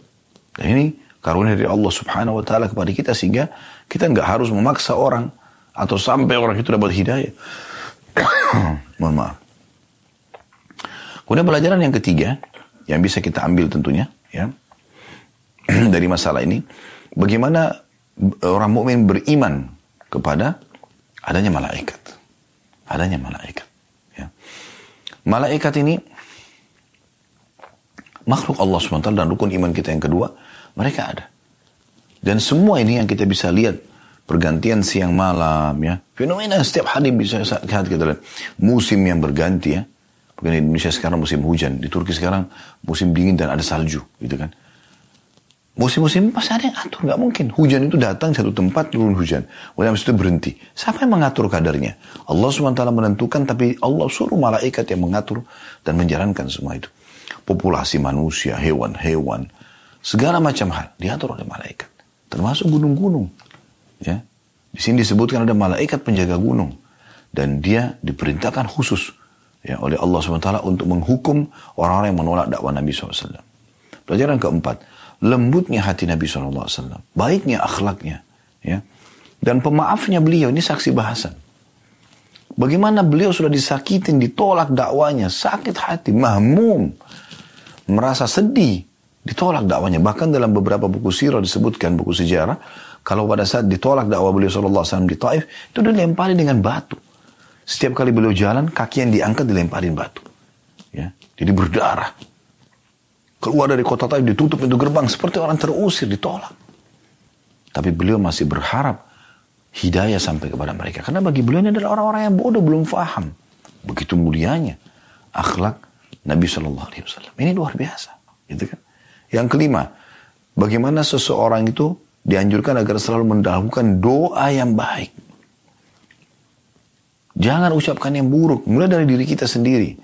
Dan ini karunia dari Allah subhanahu wa ta'ala kepada kita sehingga kita nggak harus memaksa orang atau sampai orang itu dapat hidayah. Mohon maaf. Kemudian pelajaran yang ketiga yang bisa kita ambil tentunya ya dari masalah ini bagaimana orang mukmin beriman kepada adanya malaikat. Adanya malaikat. Ya. Malaikat ini makhluk Allah SWT dan rukun iman kita yang kedua, mereka ada. Dan semua ini yang kita bisa lihat pergantian siang malam ya fenomena setiap hari bisa saat kita lihat musim yang berganti ya di Indonesia sekarang musim hujan. Di Turki sekarang musim dingin dan ada salju gitu kan. Musim-musim pasti ada yang atur nggak mungkin. Hujan itu datang satu tempat turun hujan. Kemudian itu berhenti. Siapa yang mengatur kadarnya? Allah swt menentukan tapi Allah suruh malaikat yang mengatur dan menjalankan semua itu. Populasi manusia hewan-hewan segala macam hal diatur oleh malaikat. Termasuk gunung-gunung Ya. Di sini disebutkan ada malaikat penjaga gunung. Dan dia diperintahkan khusus ya, oleh Allah SWT untuk menghukum orang-orang yang menolak dakwah Nabi SAW. Pelajaran keempat, lembutnya hati Nabi SAW. Baiknya akhlaknya. Ya. Dan pemaafnya beliau, ini saksi bahasan. Bagaimana beliau sudah disakitin, ditolak dakwanya, sakit hati, mahmum, merasa sedih, ditolak dakwanya. Bahkan dalam beberapa buku sirah disebutkan, buku sejarah, kalau pada saat ditolak dakwah beliau SAW di Taif, itu dilempari dengan batu. Setiap kali beliau jalan, kaki yang diangkat dilemparin batu. Ya, jadi berdarah. Keluar dari kota Taif, ditutup pintu gerbang, seperti orang terusir, ditolak. Tapi beliau masih berharap hidayah sampai kepada mereka. Karena bagi beliau ini adalah orang-orang yang bodoh, belum faham. Begitu mulianya akhlak Nabi Shallallahu Alaihi Wasallam. Ini luar biasa, gitu kan? Yang kelima, bagaimana seseorang itu dianjurkan agar selalu mendahulukan doa yang baik. Jangan ucapkan yang buruk. Mulai dari diri kita sendiri.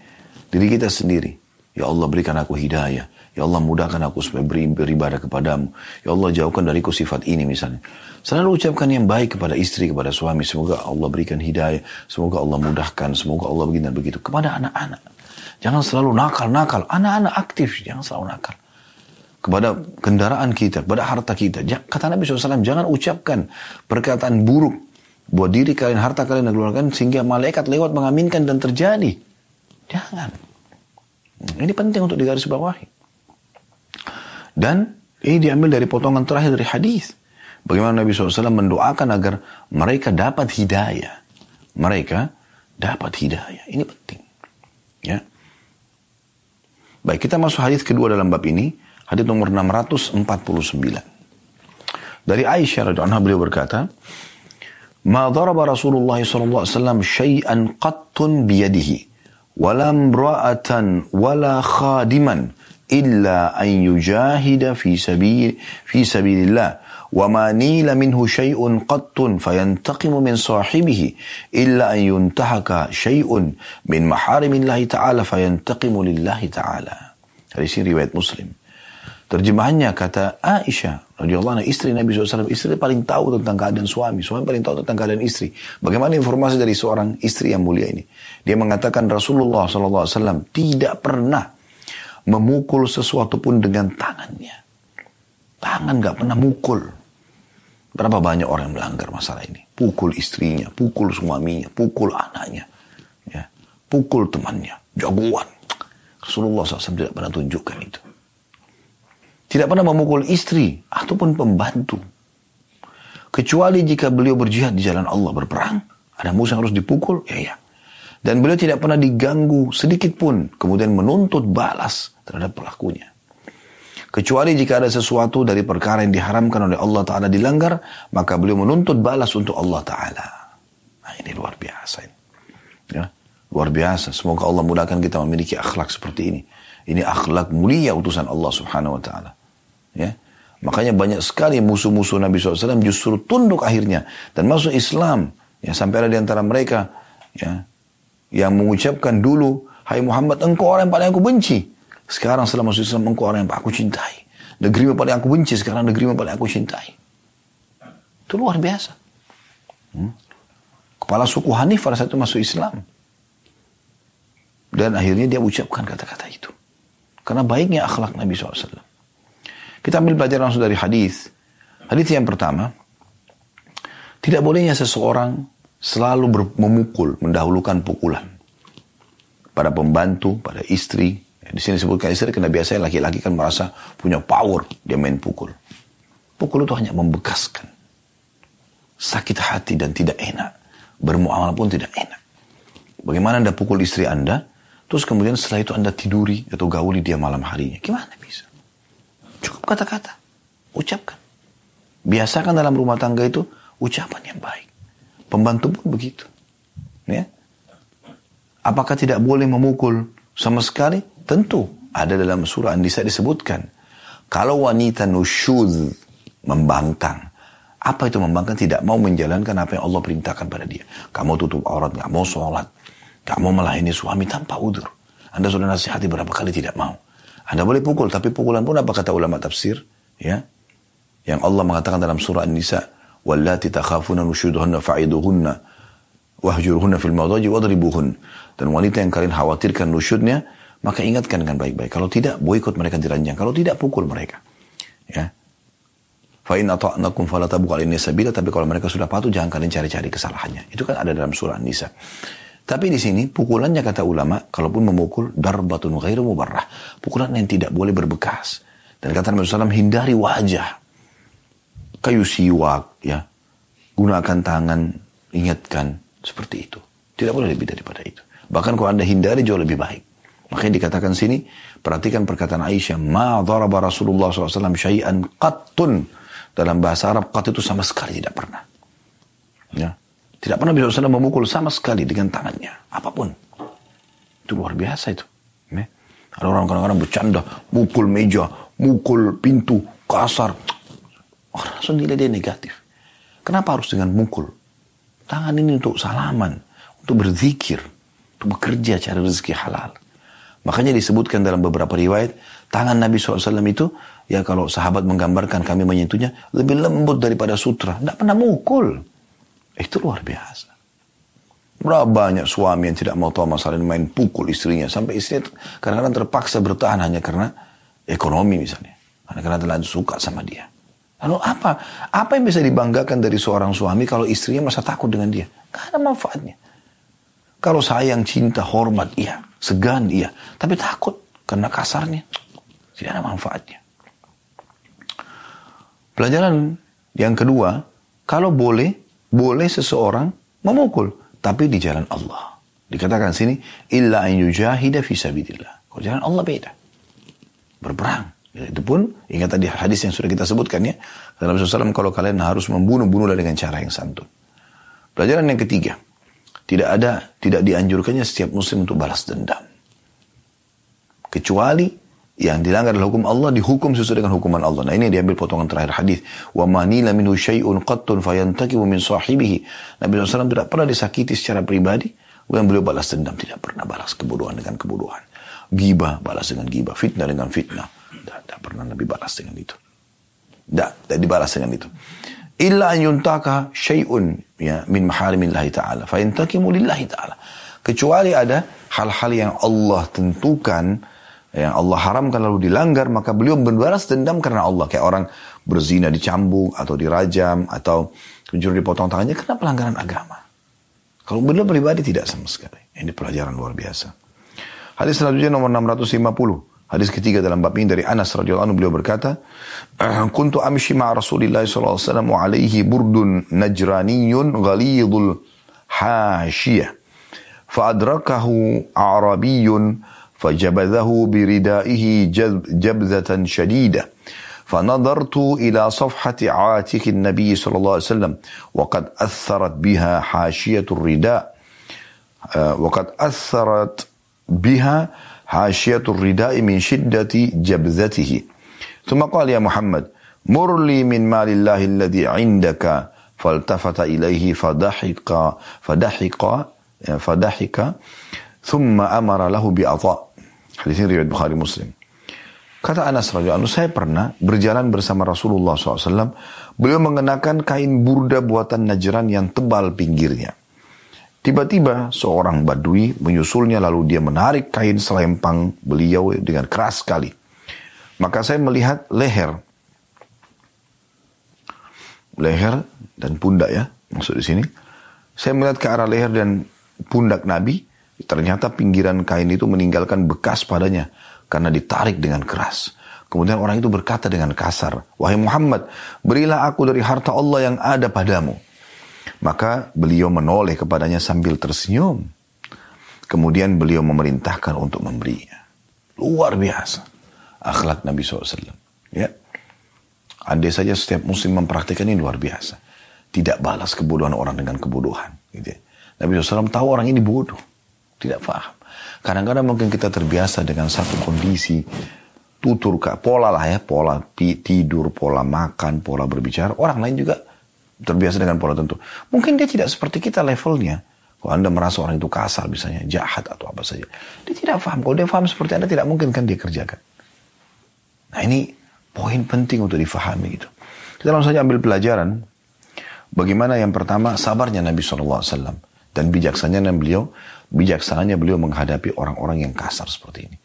Diri kita sendiri. Ya Allah berikan aku hidayah. Ya Allah mudahkan aku supaya beri, beribadah kepadamu. Ya Allah jauhkan dariku sifat ini misalnya. Selalu ucapkan yang baik kepada istri, kepada suami. Semoga Allah berikan hidayah. Semoga Allah mudahkan. Semoga Allah begini dan begitu. Kepada anak-anak. Jangan selalu nakal-nakal. Anak-anak aktif. Jangan selalu nakal kepada kendaraan kita, kepada harta kita. Kata Nabi SAW, jangan ucapkan perkataan buruk buat diri kalian, harta kalian dan keluarga sehingga malaikat lewat mengaminkan dan terjadi. Jangan. Ini penting untuk digarisbawahi. Dan ini diambil dari potongan terakhir dari hadis. Bagaimana Nabi SAW mendoakan agar mereka dapat hidayah. Mereka dapat hidayah. Ini penting. Ya. Baik, kita masuk hadis kedua dalam bab ini Hadis nomor 649. Dari Aisyah radhiyallahu anha beliau berkata, "Ma daraba Rasulullah sallallahu alaihi wasallam syai'an qattun biyadihi wala imra'atan wala khadiman illa an yujahida fi sabil fi sabilillah وما نيل منه شيء قط فينتقم من صاحبه إلا أن ينتهك شيء من محارم الله تعالى فينتقم لله تعالى Hadis ini riwayat Muslim. Terjemahannya kata Aisyah radhiyallahu istri Nabi SAW istri paling tahu tentang keadaan suami suami paling tahu tentang keadaan istri bagaimana informasi dari seorang istri yang mulia ini dia mengatakan Rasulullah SAW tidak pernah memukul sesuatu pun dengan tangannya tangan gak pernah mukul Berapa banyak orang yang melanggar masalah ini? Pukul istrinya, pukul suaminya, pukul anaknya, ya, pukul temannya, jagoan. Rasulullah SAW tidak pernah tunjukkan itu. Tidak pernah memukul istri ataupun pembantu. Kecuali jika beliau berjihad di jalan Allah berperang, ada musuh yang harus dipukul, ya ya. Dan beliau tidak pernah diganggu sedikit pun, kemudian menuntut balas terhadap pelakunya. Kecuali jika ada sesuatu dari perkara yang diharamkan oleh Allah Ta'ala dilanggar, maka beliau menuntut balas untuk Allah Ta'ala. Nah ini luar biasa. Ini. Ya, luar biasa. Semoga Allah mudahkan kita memiliki akhlak seperti ini. Ini akhlak mulia utusan Allah Subhanahu Wa Ta'ala. Ya. Makanya banyak sekali musuh-musuh Nabi SAW justru tunduk akhirnya. Dan masuk Islam. Ya, sampai ada di antara mereka ya, yang mengucapkan dulu, Hai Muhammad, engkau orang yang paling aku benci. Sekarang setelah masuk Islam engkau orang yang aku cintai. Negeri yang paling aku benci sekarang negeri yang paling aku cintai. Itu luar biasa. Hmm? Kepala suku Hanif pada saat itu masuk Islam. Dan akhirnya dia ucapkan kata-kata itu. Karena baiknya akhlak Nabi SAW. Kita ambil pelajaran langsung dari hadis. Hadis yang pertama, tidak bolehnya seseorang selalu memukul, mendahulukan pukulan. Pada pembantu, pada istri, di sini disebutkan istri karena biasanya laki-laki kan merasa punya power, dia main pukul. Pukul itu hanya membekaskan. Sakit hati dan tidak enak. Bermuamalah pun tidak enak. Bagaimana anda pukul istri anda, terus kemudian setelah itu anda tiduri atau gauli dia malam harinya. Gimana bisa? Cukup kata-kata. Ucapkan. Biasakan dalam rumah tangga itu ucapan yang baik. Pembantu pun begitu. Ya. Apakah tidak boleh memukul sama sekali? Tentu ada dalam surah An-Nisa disebutkan. Kalau wanita nusyud membangkang. Apa itu membangkang? Tidak mau menjalankan apa yang Allah perintahkan pada dia. Kamu tutup aurat, nggak mau sholat. Kamu melayani suami tanpa udur. Anda sudah nasihati berapa kali tidak mau. Anda boleh pukul, tapi pukulan pun apa kata ulama tafsir? Ya, yang Allah mengatakan dalam surah An-Nisa, "Wallati takhafuna nushuduhunna fa'iduhunna wahjurhunna fil madaji wadribuhun." Dan wanita yang kalian khawatirkan nusyudnya, maka ingatkan dengan baik-baik. Kalau tidak, boikot mereka di ranjang. Kalau tidak, pukul mereka. Ya. Fa in ata'nakum fala tabuqu sabila, tapi kalau mereka sudah patuh, jangan kalian cari-cari kesalahannya. Itu kan ada dalam surah An-Nisa. Tapi di sini pukulannya kata ulama, kalaupun memukul darbatun ghairu mubarrah. Pukulan yang tidak boleh berbekas. Dan kata Nabi SAW, hindari wajah. Kayu siwak, ya. Gunakan tangan, ingatkan. Seperti itu. Tidak boleh lebih daripada itu. Bahkan kalau anda hindari jauh lebih baik. Makanya dikatakan sini, perhatikan perkataan Aisyah, ma dharaba Rasulullah SAW syai'an qattun. Dalam bahasa Arab, qat itu sama sekali tidak pernah. Ya. Tidak pernah bisa SAW memukul sama sekali dengan tangannya. Apa pun. Itu luar biasa itu. Ya. Ada orang kadang-kadang bercanda, mukul meja, mukul pintu, kasar. Orang langsung nilai dia negatif. Kenapa harus dengan mukul? Tangan ini untuk salaman, untuk berzikir, untuk bekerja cari rezeki halal. Makanya disebutkan dalam beberapa riwayat, tangan Nabi SAW itu, ya kalau sahabat menggambarkan kami menyentuhnya, lebih lembut daripada sutra. Tidak pernah mukul. Itu luar biasa. Berapa banyak suami yang tidak mau tahu masalah main pukul istrinya. Sampai istrinya kadang-kadang terpaksa bertahan hanya karena ekonomi misalnya. Karena karena terlalu suka sama dia. Lalu apa? Apa yang bisa dibanggakan dari seorang suami kalau istrinya masa takut dengan dia? Gak ada manfaatnya. Kalau sayang, cinta, hormat, iya. Segan, iya. Tapi takut karena kasarnya. Tidak ada manfaatnya. Pelajaran yang kedua, kalau boleh, boleh seseorang memukul. Tapi di jalan Allah. Dikatakan sini, illa an yujahida fi sabidillah. Kalau jalan Allah beda. Berperang. Ya, itu pun, ingat tadi hadis yang sudah kita sebutkan ya. Dalam SAW kalau kalian harus membunuh, bunuhlah dengan cara yang santun. Pelajaran yang ketiga. Tidak ada, tidak dianjurkannya setiap muslim untuk balas dendam. Kecuali yang dilanggar adalah hukum Allah dihukum sesuai dengan hukuman Allah. Nah ini diambil potongan terakhir hadis. Wa manila minhu syai'un qattun fayantakimu min sahibihi. Nabi SAW tidak pernah disakiti secara pribadi. Kemudian beliau balas dendam. Tidak pernah balas kebodohan dengan kebodohan. Giba balas dengan giba. Fitnah dengan fitnah. Tidak, pernah Nabi balas dengan itu. Tidak, tidak dibalas dengan itu. Illa an yuntaka syai'un ya, min maharimillahi ta'ala. Fayantakimu lillahi ta'ala. Kecuali ada hal-hal yang Allah tentukan yang Allah haramkan lalu dilanggar maka beliau membalas dendam karena Allah kayak orang berzina dicambuk atau dirajam atau mencuri dipotong tangannya karena pelanggaran agama. Kalau beliau pribadi tidak sama sekali. Ini pelajaran luar biasa. Hadis selanjutnya nomor 650. Hadis ketiga dalam bab ini dari Anas radhiyallahu anhu beliau berkata, "Kuntu amshi ma Rasulillah sallallahu alaihi wasallam alaihi burdun najraniyun ghalidul hashiyah. Fa adrakahu Arabiyyun فجبذه بردائه جبذة شديدة. فنظرت إلى صفحة عاتق النبي صلى الله عليه وسلم وقد أثرت بها حاشية الرداء. وقد أثرت بها حاشية الرداء من شدة جبذته. ثم قال يا محمد مر لي من مال الله الذي عندك. فالتفت إليه فضحك فضحك فضحك ثم أمر له بعطاء Hadis ini riwayat Bukhari Muslim. Kata Anas radhiyallahu saya pernah berjalan bersama Rasulullah SAW. Beliau mengenakan kain burda buatan Najran yang tebal pinggirnya. Tiba-tiba seorang badui menyusulnya lalu dia menarik kain selempang beliau dengan keras sekali. Maka saya melihat leher. Leher dan pundak ya, maksud di sini. Saya melihat ke arah leher dan pundak Nabi Ternyata pinggiran kain itu meninggalkan bekas padanya karena ditarik dengan keras. Kemudian orang itu berkata dengan kasar, Wahai Muhammad, berilah aku dari harta Allah yang ada padamu. Maka beliau menoleh kepadanya sambil tersenyum. Kemudian beliau memerintahkan untuk memberinya. Luar biasa. Akhlak Nabi SAW. Ya. Andai saja setiap muslim mempraktikkan ini luar biasa. Tidak balas kebodohan orang dengan kebodohan. Gitu ya. Nabi SAW tahu orang ini bodoh. Tidak paham. Kadang-kadang mungkin kita terbiasa dengan satu kondisi tutur pola lah ya, pola tidur, pola makan, pola berbicara. Orang lain juga terbiasa dengan pola tentu. Mungkin dia tidak seperti kita levelnya. Kalau Anda merasa orang itu kasar misalnya, jahat atau apa saja. Dia tidak paham. Kalau dia paham seperti Anda tidak mungkin kan dia kerjakan. Nah ini poin penting untuk difahami gitu. Kita langsung saja ambil pelajaran. Bagaimana yang pertama sabarnya Nabi SAW. Dan bijaksananya beliau bijaksananya beliau menghadapi orang-orang yang kasar seperti ini.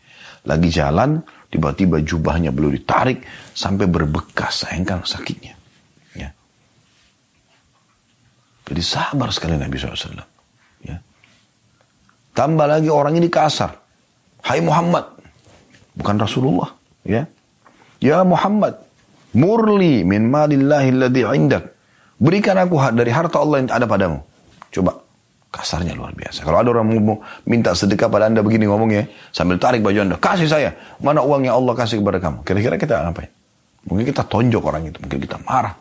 Lagi jalan, tiba-tiba jubahnya beliau ditarik sampai berbekas, sayangkan sakitnya. Ya. Jadi sabar sekali Nabi SAW. Ya. Tambah lagi orang ini kasar. Hai Muhammad. Bukan Rasulullah. Ya. Ya Muhammad. Murli min malillahi alladhi indak. Berikan aku dari harta Allah yang ada padamu. Coba Kasarnya luar biasa. Kalau ada orang mau minta sedekah pada anda begini ngomongnya, sambil tarik baju anda, kasih saya. Mana uang yang Allah kasih kepada kamu? Kira-kira kita ngapain? Mungkin kita tonjok orang itu, mungkin kita marah.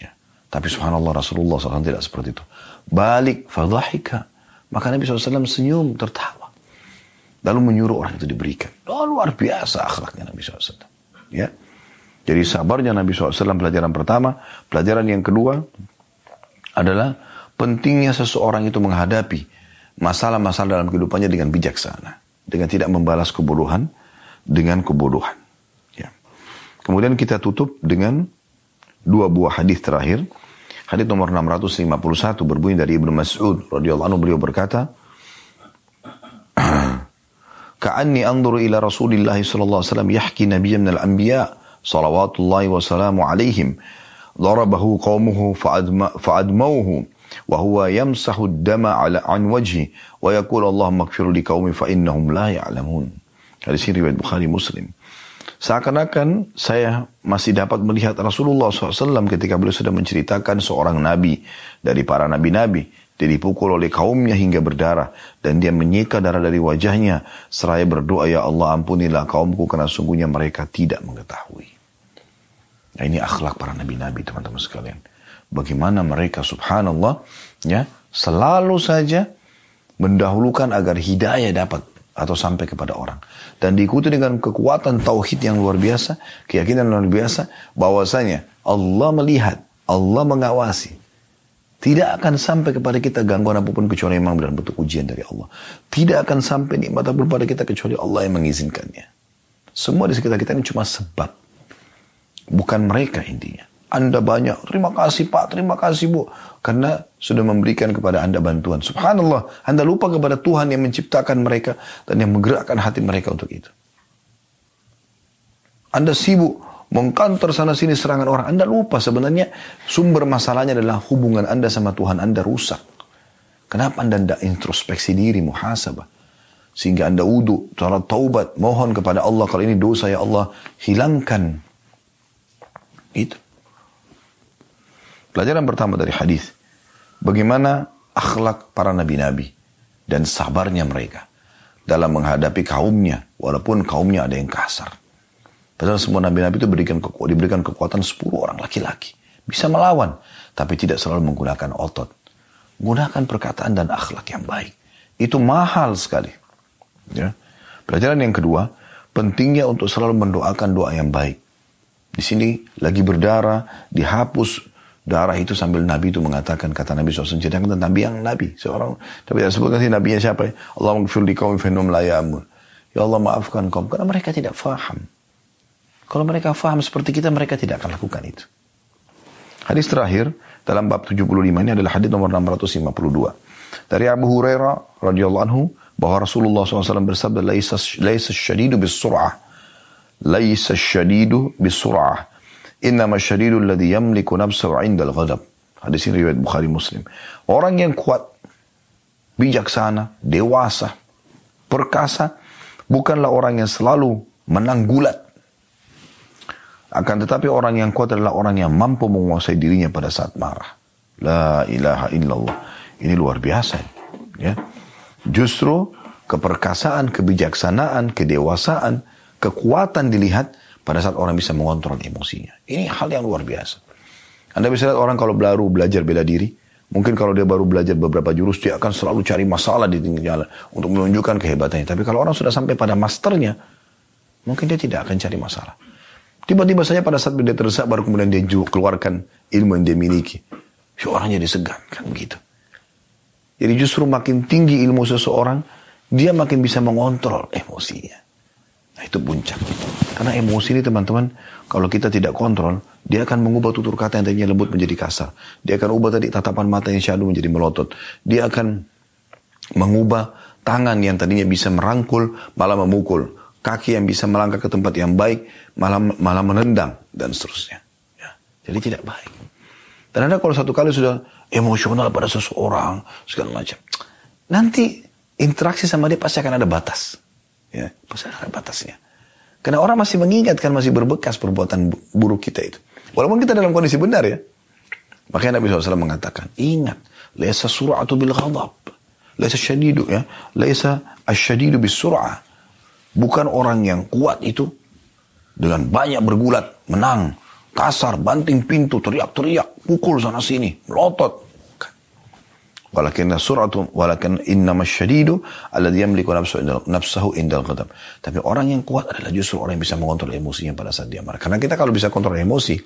Ya. Tapi subhanallah Rasulullah SAW tidak seperti itu. Balik, fadhahika. Maka Nabi SAW senyum, tertawa. Lalu menyuruh orang itu diberikan. Oh, luar biasa akhlaknya Nabi SAW. Ya. Jadi sabarnya Nabi SAW pelajaran pertama. Pelajaran yang kedua adalah pentingnya seseorang itu menghadapi masalah-masalah dalam kehidupannya dengan bijaksana. Dengan tidak membalas kebodohan dengan kebodohan. Ya. Kemudian kita tutup dengan dua buah hadis terakhir. Hadis nomor 651 berbunyi dari Ibnu Mas'ud radhiyallahu anhu beliau berkata, Ka'anni anzuru ila Rasulillah sallallahu alaihi wasallam yahki nabiyyan minal anbiya salawatullahi wa salamu alaihim ضربه قومه فأدموه وهو يمسح الدم على عن وجهه ويقول اللهم اغفر لقومي فإنهم لا يعلمون Hadis ini riwayat Bukhari Muslim. Seakan-akan saya masih dapat melihat Rasulullah SAW ketika beliau sudah menceritakan seorang nabi dari para nabi-nabi. Dia dipukul oleh kaumnya hingga berdarah. Dan dia menyeka darah dari wajahnya. Seraya berdoa, Ya Allah ampunilah kaumku karena sungguhnya mereka tidak mengetahui. Nah ini akhlak para nabi-nabi teman-teman sekalian bagaimana mereka subhanallah ya selalu saja mendahulukan agar hidayah dapat atau sampai kepada orang. Dan diikuti dengan kekuatan tauhid yang luar biasa, keyakinan luar biasa, bahwasanya Allah melihat, Allah mengawasi. Tidak akan sampai kepada kita gangguan apa pun kecuali memang dalam bentuk ujian dari Allah. Tidak akan sampai nikmat apa pun pada kita kecuali Allah yang mengizinkannya. Semua di sekitar kita ini cuma sebab. Bukan mereka intinya. Anda banyak, terima kasih Pak, terima kasih Bu. Karena sudah memberikan kepada Anda bantuan. Subhanallah, Anda lupa kepada Tuhan yang menciptakan mereka dan yang menggerakkan hati mereka untuk itu. Anda sibuk mengkantor sana sini serangan orang. Anda lupa sebenarnya sumber masalahnya adalah hubungan Anda sama Tuhan Anda rusak. Kenapa Anda tidak introspeksi diri, muhasabah? Sehingga Anda wudhu, cara taubat, mohon kepada Allah kalau ini dosa ya Allah, hilangkan. Itu. Pelajaran pertama dari hadis, bagaimana akhlak para nabi-nabi dan sabarnya mereka dalam menghadapi kaumnya, walaupun kaumnya ada yang kasar. Padahal semua nabi-nabi itu diberikan, keku diberikan kekuatan 10 orang laki-laki. Bisa melawan, tapi tidak selalu menggunakan otot. Gunakan perkataan dan akhlak yang baik. Itu mahal sekali. Ya. Pelajaran yang kedua, pentingnya untuk selalu mendoakan doa yang baik. Di sini lagi berdarah, dihapus darah itu sambil Nabi itu mengatakan kata Nabi SAW ceritakan tentang Nabi yang Nabi seorang tapi tidak sebutkan sih Nabinya siapa Allah mengfir kaum fenum layamun ya Allah maafkan kaum karena mereka tidak faham kalau mereka faham seperti kita, mereka tidak akan lakukan itu. Hadis terakhir dalam bab 75 ini adalah hadis nomor 652. Dari Abu Hurairah radhiyallahu anhu bahwa Rasulullah SAW bersabda, "Laisa laisa syadidu bis sur'ah." Laisa syadidu bis sur'ah. Innama syadidu alladhi yamliku nafsahu 'inda al-ghadab. Hadis ini riwayat Bukhari Muslim. Orang yang kuat, bijaksana, dewasa, perkasa, bukanlah orang yang selalu menang gulat akan tetapi orang yang kuat adalah orang yang mampu menguasai dirinya pada saat marah. La ilaha illallah. Ini luar biasa. Ya. Justru keperkasaan, kebijaksanaan, kedewasaan, kekuatan dilihat pada saat orang bisa mengontrol emosinya. Ini hal yang luar biasa. Anda bisa lihat orang kalau baru belajar bela diri, mungkin kalau dia baru belajar beberapa jurus, dia akan selalu cari masalah di tinggal jalan untuk menunjukkan kehebatannya. Tapi kalau orang sudah sampai pada masternya, mungkin dia tidak akan cari masalah. Tiba-tiba saja pada saat dia terdesak baru kemudian dia keluarkan ilmu yang dia miliki. Si orang jadi segan kan begitu. Jadi justru makin tinggi ilmu seseorang, dia makin bisa mengontrol emosinya. Nah itu puncak. Karena emosi ini teman-teman, kalau kita tidak kontrol, dia akan mengubah tutur kata yang tadinya lembut menjadi kasar. Dia akan ubah tadi tatapan mata yang syadu menjadi melotot. Dia akan mengubah tangan yang tadinya bisa merangkul, malah memukul kaki yang bisa melangkah ke tempat yang baik malah malah menendang dan seterusnya. Ya. Jadi tidak baik. Dan anda kalau satu kali sudah emosional pada seseorang segala macam, nanti interaksi sama dia pasti akan ada batas. Ya, ada batasnya. Karena orang masih mengingat kan masih berbekas perbuatan buruk kita itu. Walaupun kita dalam kondisi benar ya. Makanya Nabi SAW mengatakan, ingat, laisa sur'atu bil ghadab. Laisa syadidu ya. Laisa asyadidu bis sur'ah Bukan orang yang kuat itu dengan banyak bergulat, menang, kasar, banting pintu, teriak-teriak, pukul sana sini, melotot. Walakin suratu walakin innama syadidu alladhi yamliku nafsahu indal ghadab. Tapi orang yang kuat adalah justru orang yang bisa mengontrol emosinya pada saat dia marah. Karena kita kalau bisa kontrol emosi,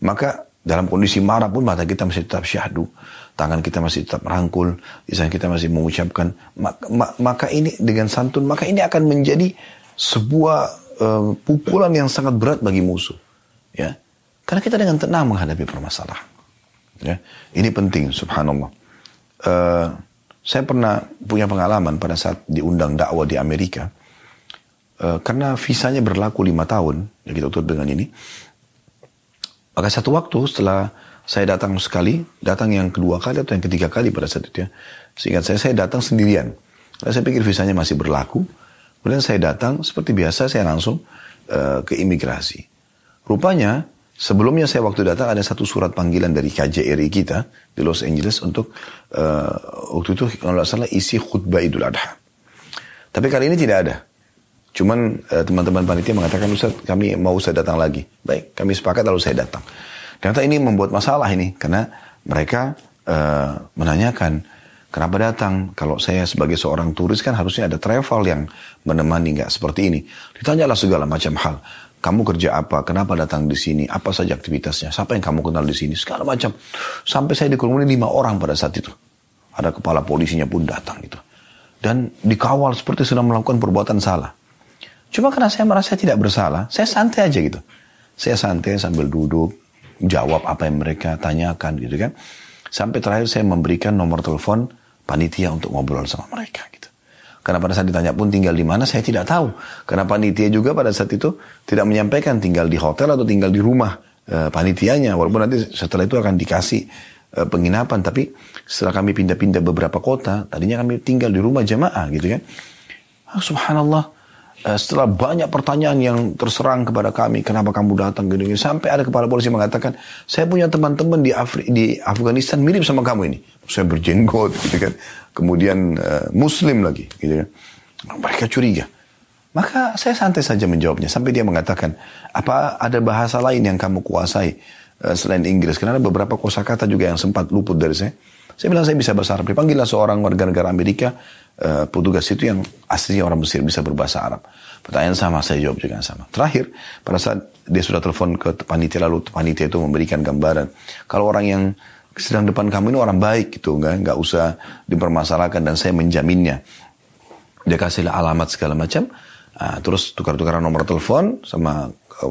maka dalam kondisi marah pun mata kita masih tetap syahdu tangan kita masih tetap merangkul, lisan kita masih mengucapkan, maka, maka ini dengan santun, maka ini akan menjadi sebuah uh, pukulan yang sangat berat bagi musuh. Ya, karena kita dengan tenang menghadapi permasalahan. Ya, ini penting, subhanallah. Uh, saya pernah punya pengalaman pada saat diundang dakwah di Amerika. Uh, karena visanya berlaku lima tahun, ya kita tutup dengan ini. Maka satu waktu setelah saya datang sekali, datang yang kedua kali atau yang ketiga kali pada saat itu ya. Seingat saya, saya datang sendirian. Lalu saya pikir visanya masih berlaku. Kemudian saya datang, seperti biasa saya langsung uh, ke imigrasi. Rupanya, sebelumnya saya waktu datang ada satu surat panggilan dari KJRI kita di Los Angeles untuk uh, waktu itu kalau tidak salah isi khutbah Idul Adha. Tapi kali ini tidak ada. Cuman uh, teman-teman panitia mengatakan Ustaz kami mau saya datang lagi. Baik, kami sepakat lalu saya datang. Ternyata ini membuat masalah ini karena mereka uh, menanyakan Kenapa datang? Kalau saya sebagai seorang turis kan harusnya ada travel yang menemani nggak seperti ini. Ditanyalah segala macam hal. Kamu kerja apa? Kenapa datang di sini? Apa saja aktivitasnya? Siapa yang kamu kenal di sini? Segala macam. Sampai saya dikerumuni lima orang pada saat itu. Ada kepala polisinya pun datang gitu. Dan dikawal seperti sedang melakukan perbuatan salah. Cuma karena saya merasa tidak bersalah, saya santai aja gitu. Saya santai sambil duduk, jawab apa yang mereka tanyakan gitu kan. Sampai terakhir saya memberikan nomor telepon panitia untuk ngobrol sama mereka gitu. Karena pada saat ditanya pun tinggal di mana saya tidak tahu. Karena panitia juga pada saat itu tidak menyampaikan tinggal di hotel atau tinggal di rumah e, panitianya. Walaupun nanti setelah itu akan dikasih e, penginapan. Tapi setelah kami pindah-pindah beberapa kota, tadinya kami tinggal di rumah jamaah gitu kan. Oh, subhanallah. Eh, setelah banyak pertanyaan yang terserang kepada kami, kenapa kamu datang gini, gini sampai ada kepala polisi mengatakan, saya punya teman-teman di, Afri, di Afghanistan mirip sama kamu ini. Saya berjenggot, gitu kan. Kemudian uh, Muslim lagi, gitu kan. Mereka curiga. Maka saya santai saja menjawabnya sampai dia mengatakan, apa ada bahasa lain yang kamu kuasai uh, selain Inggris? Karena ada beberapa kosakata juga yang sempat luput dari saya. Saya bilang saya bisa bahasa Arab. Dipanggillah seorang warga negara Amerika uh, petugas itu yang aslinya orang Mesir bisa berbahasa Arab. Pertanyaan sama, saya jawab juga sama. Terakhir, pada saat dia sudah telepon ke panitia lalu panitia itu memberikan gambaran. Kalau orang yang sedang depan kamu ini orang baik gitu, nggak nggak usah dipermasalahkan dan saya menjaminnya. Dia kasih alamat segala macam, uh, terus tukar-tukaran nomor telepon sama ke,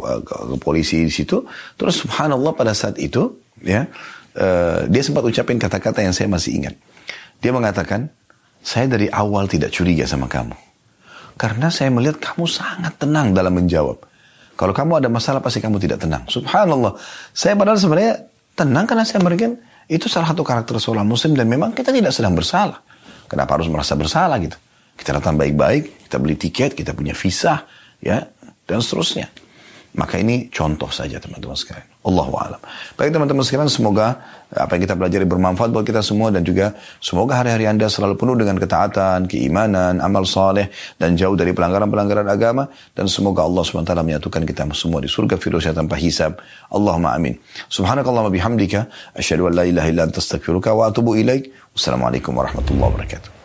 polisi di situ. Terus subhanallah pada saat itu, ya uh, dia sempat ucapin kata-kata yang saya masih ingat. Dia mengatakan, saya dari awal tidak curiga sama kamu. Karena saya melihat kamu sangat tenang dalam menjawab. Kalau kamu ada masalah pasti kamu tidak tenang. Subhanallah. Saya padahal sebenarnya tenang karena saya mungkin itu salah satu karakter seorang muslim dan memang kita tidak sedang bersalah. Kenapa harus merasa bersalah gitu? Kita datang baik-baik, kita beli tiket, kita punya visa, ya, dan seterusnya. Maka ini contoh saja teman-teman sekalian. Allah alam. Baik teman-teman sekalian, semoga apa yang kita pelajari bermanfaat buat kita semua dan juga semoga hari-hari Anda selalu penuh dengan ketaatan, keimanan, amal saleh dan jauh dari pelanggaran-pelanggaran agama dan semoga Allah SWT menyatukan kita semua di surga firdausnya tanpa hisab. Allahumma amin. Subhanakallahumma bihamdika asyhadu an la ilaha illa anta astaghfiruka wa atubu ilaik. Wassalamualaikum warahmatullahi wabarakatuh.